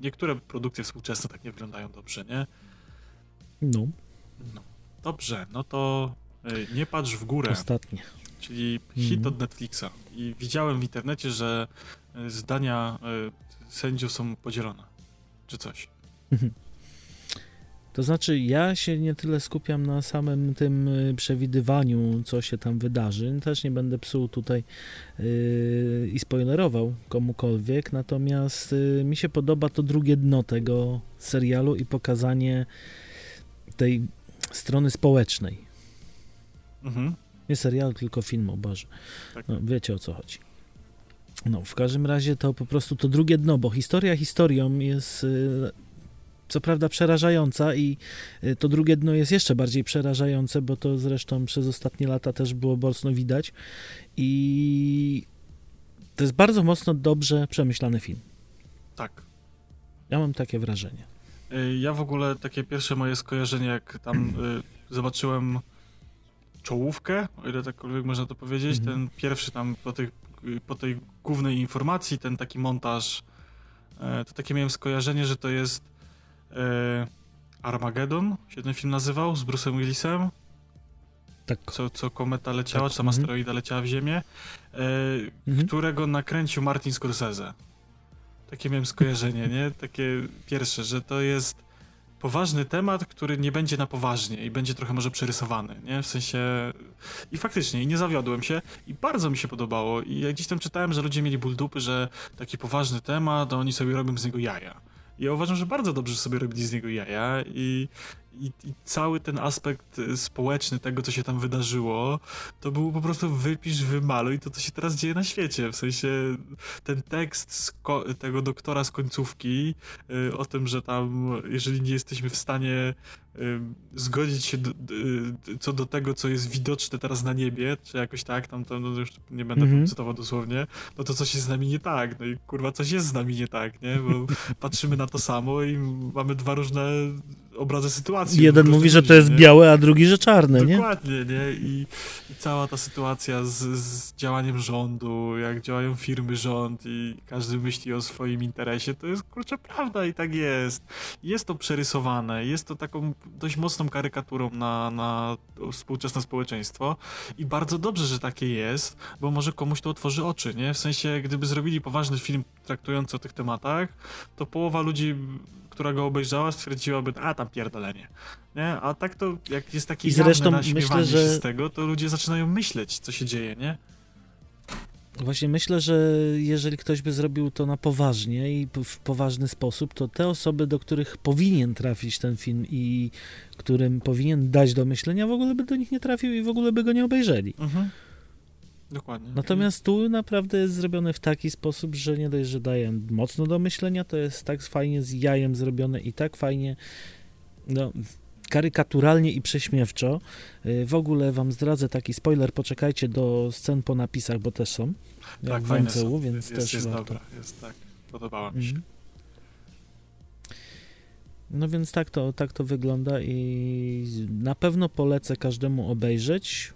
niektóre produkcje współczesne tak nie wyglądają dobrze, nie? No. no. Dobrze, no to y, nie patrz w górę. Ostatnie. Czyli hit mhm. od Netflixa. I widziałem w internecie, że y, zdania y, sędziów są podzielone, czy coś. To znaczy, ja się nie tyle skupiam na samym tym y, przewidywaniu, co się tam wydarzy. Też nie będę psuł tutaj yy, i spoilerował komukolwiek, natomiast yy, mi się podoba to drugie dno tego serialu i pokazanie tej strony społecznej. Mhm. Nie serialu, tylko filmu, Boże. Tak. No, wiecie o co chodzi. No, w każdym razie to po prostu to drugie dno, bo historia historią jest y, co prawda przerażająca i y, to drugie dno jest jeszcze bardziej przerażające, bo to zresztą przez ostatnie lata też było mocno widać i to jest bardzo mocno dobrze przemyślany film. Tak. Ja mam takie wrażenie. Y, ja w ogóle takie pierwsze moje skojarzenie, jak tam zobaczyłem czołówkę, o ile takkolwiek można to powiedzieć, mm -hmm. ten pierwszy tam po tych po tej głównej informacji, ten taki montaż, e, to takie miałem skojarzenie, że to jest e, Armageddon, się ten film nazywał, z Bruce'em Willisem. Tak. Co, co kometa leciała, tak. czy tam mhm. asteroida leciała w Ziemię, e, mhm. którego nakręcił Martin Scorsese. Takie miałem skojarzenie, nie? Takie pierwsze, że to jest poważny temat, który nie będzie na poważnie i będzie trochę może przerysowany, nie? W sensie... I faktycznie, i nie zawiodłem się i bardzo mi się podobało i ja gdzieś tam czytałem, że ludzie mieli ból dupy, że taki poważny temat, oni sobie robią z niego jaja. Ja uważam, że bardzo dobrze sobie robili z niego jaja i, i, i, cały ten aspekt y, społeczny tego, co się tam wydarzyło, to był po prostu wypisz, wymaluj to, co się teraz dzieje na świecie. W sensie ten tekst tego doktora z końcówki y, o tym, że tam, jeżeli nie jesteśmy w stanie zgodzić się do, co do tego, co jest widoczne teraz na niebie, czy jakoś tak, tam, tam no już nie będę mm -hmm. cytował dosłownie, no to coś jest z nami nie tak, no i kurwa coś jest z nami nie tak, nie, bo patrzymy na to samo i mamy dwa różne obrazy sytuacji. Jeden mówi, że to jest nie? białe, a drugi, że czarne, Dokładnie, nie? Dokładnie, nie, I, i cała ta sytuacja z, z działaniem rządu, jak działają firmy rząd i każdy myśli o swoim interesie, to jest kurczę prawda i tak jest. Jest to przerysowane, jest to taką dość mocną karykaturą na, na współczesne społeczeństwo i bardzo dobrze, że takie jest, bo może komuś to otworzy oczy, nie? W sensie, gdyby zrobili poważny film traktujący o tych tematach, to połowa ludzi, która go obejrzała, stwierdziłaby, a tam pierdolenie. Nie? A tak to, jak jest taki I zresztą myślę, że... się z tego, to ludzie zaczynają myśleć, co się dzieje, nie? Właśnie myślę, że jeżeli ktoś by zrobił to na poważnie i w poważny sposób, to te osoby, do których powinien trafić ten film i którym powinien dać do myślenia, w ogóle by do nich nie trafił i w ogóle by go nie obejrzeli. Mhm. Dokładnie. Natomiast tu naprawdę jest zrobione w taki sposób, że nie dość, że daje mocno do myślenia, to jest tak fajnie z jajem zrobione i tak fajnie no, karykaturalnie i prześmiewczo. Y, w ogóle wam zdradzę taki spoiler, poczekajcie do scen po napisach, bo też są. Tak, w MCU, więc jest, też jest warto. dobra, jest tak. Podobała mi się. Mm. No więc tak to, tak to wygląda i na pewno polecę każdemu obejrzeć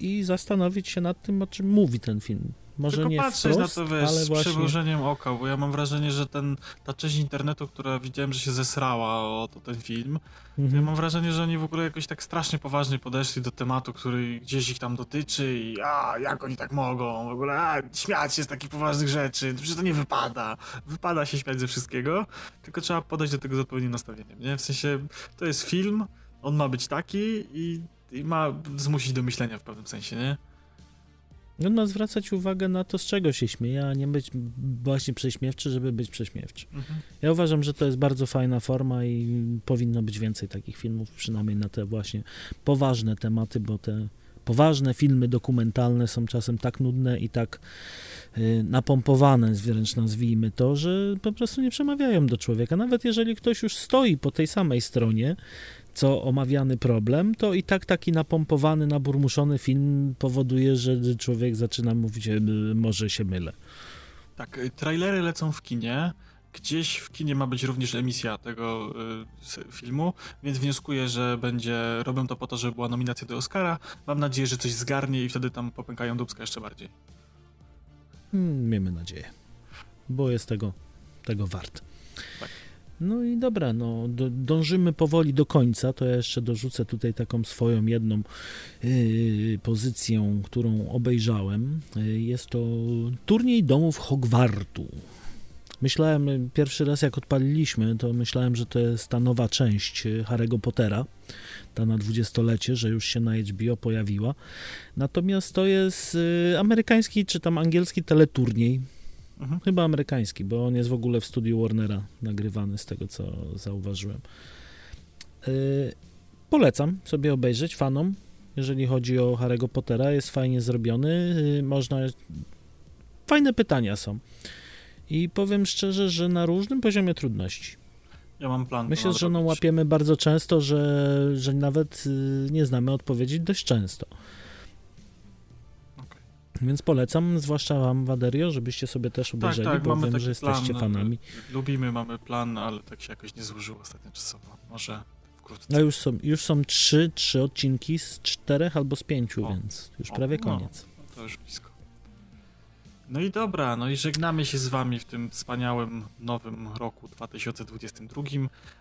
i zastanowić się nad tym, o czym mówi ten film. Może Tylko nie patrzeć wprost, na to, wiesz, z właśnie... przymrużeniem oka, bo ja mam wrażenie, że ten, ta część internetu, która widziałem, że się zesrała o to, ten film, mhm. ja mam wrażenie, że oni w ogóle jakoś tak strasznie poważnie podeszli do tematu, który gdzieś ich tam dotyczy i a, jak oni tak mogą, w ogóle a, śmiać się z takich poważnych rzeczy, przecież to nie wypada. Wypada się śmiać ze wszystkiego, tylko trzeba podejść do tego z odpowiednim nastawieniem, nie? W sensie, to jest film, on ma być taki i, i ma zmusić do myślenia w pewnym sensie, nie? On ma zwracać uwagę na to, z czego się śmieje, a nie być właśnie prześmiewczy, żeby być prześmiewczy. Mhm. Ja uważam, że to jest bardzo fajna forma i powinno być więcej takich filmów, przynajmniej na te właśnie poważne tematy, bo te poważne filmy dokumentalne są czasem tak nudne i tak y, napompowane, wręcz nazwijmy to, że po prostu nie przemawiają do człowieka. Nawet jeżeli ktoś już stoi po tej samej stronie, co omawiany problem, to i tak taki napompowany, naburmuszony film powoduje, że człowiek zaczyna mówić, e, może się mylę. Tak, y, trailery lecą w kinie. Gdzieś w kinie ma być również emisja tego y, filmu, więc wnioskuję, że będzie robią to po to, żeby była nominacja do Oscara. Mam nadzieję, że coś zgarnie i wtedy tam popękają dubska jeszcze bardziej. Hmm, miejmy nadzieję, bo jest tego, tego wart. Tak. No i dobra, no, do, dążymy powoli do końca. To ja jeszcze dorzucę tutaj taką swoją jedną yy, pozycję, którą obejrzałem. Yy, jest to turniej domów Hogwartu. Myślałem pierwszy raz, jak odpaliliśmy, to myślałem, że to jest ta nowa część y, Harry'ego Pottera, ta na dwudziestolecie, że już się na HBO pojawiła. Natomiast to jest y, amerykański czy tam angielski teleturniej Mhm. Chyba amerykański, bo on jest w ogóle w studiu Warnera nagrywany, z tego co zauważyłem. Yy, polecam sobie obejrzeć fanom, jeżeli chodzi o Harry'ego Pottera. Jest fajnie zrobiony, yy, można... Fajne pytania są. I powiem szczerze, że na różnym poziomie trudności. Ja mam plan. Myślę, że no łapiemy bardzo często, że, że nawet yy, nie znamy odpowiedzi dość często. Więc polecam, zwłaszcza wam Waderio, żebyście sobie też tak, obejrzeli, tak, tak, bo wiem, że jesteście plan, fanami. Lubimy, mamy plan, ale tak się jakoś nie złożyło ostatnio czasowo. Może wkrótce. No już są, już są trzy, trzy odcinki z czterech albo z pięciu, o, więc już o, prawie no, koniec. No, to już blisko. No i dobra, no i żegnamy się z wami w tym wspaniałym nowym roku 2022.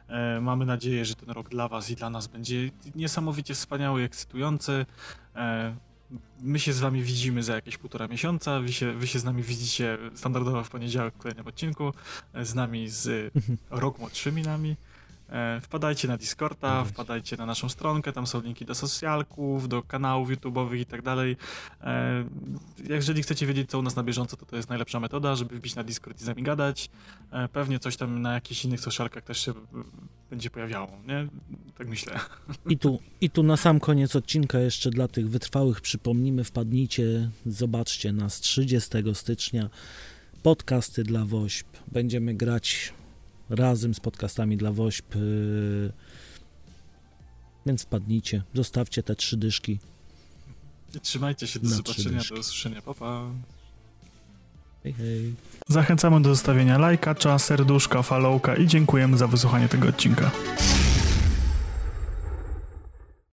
E, mamy nadzieję, że ten rok dla was i dla nas będzie niesamowicie wspaniały i ekscytujący. E, My się z wami widzimy za jakieś półtora miesiąca, wy się, wy się z nami widzicie standardowo w poniedziałek w kolejnym odcinku, z nami z rok młodszymi nami. E, wpadajcie na Discorda, wpadajcie na naszą stronkę, tam są linki do socjalków, do kanałów YouTube'owych i tak dalej. E, jeżeli chcecie wiedzieć, co u nas na bieżąco, to to jest najlepsza metoda, żeby wbić na Discord i z nami gadać. E, pewnie coś tam na jakichś innych socialkach też się będzie pojawiało, nie? Tak myślę. I tu, I tu na sam koniec odcinka jeszcze dla tych wytrwałych przypomnimy, wpadnijcie, zobaczcie nas 30 stycznia. Podcasty dla WOŚP. Będziemy grać razem z podcastami dla WOŚP y, Więc wpadnijcie, zostawcie te trzy dyszki. I trzymajcie się, do Na zobaczenia, do usłyszenia, pa, pa. Hej, hej. Zachęcamy do zostawienia lajka, serduszka, followka i dziękujemy za wysłuchanie tego odcinka.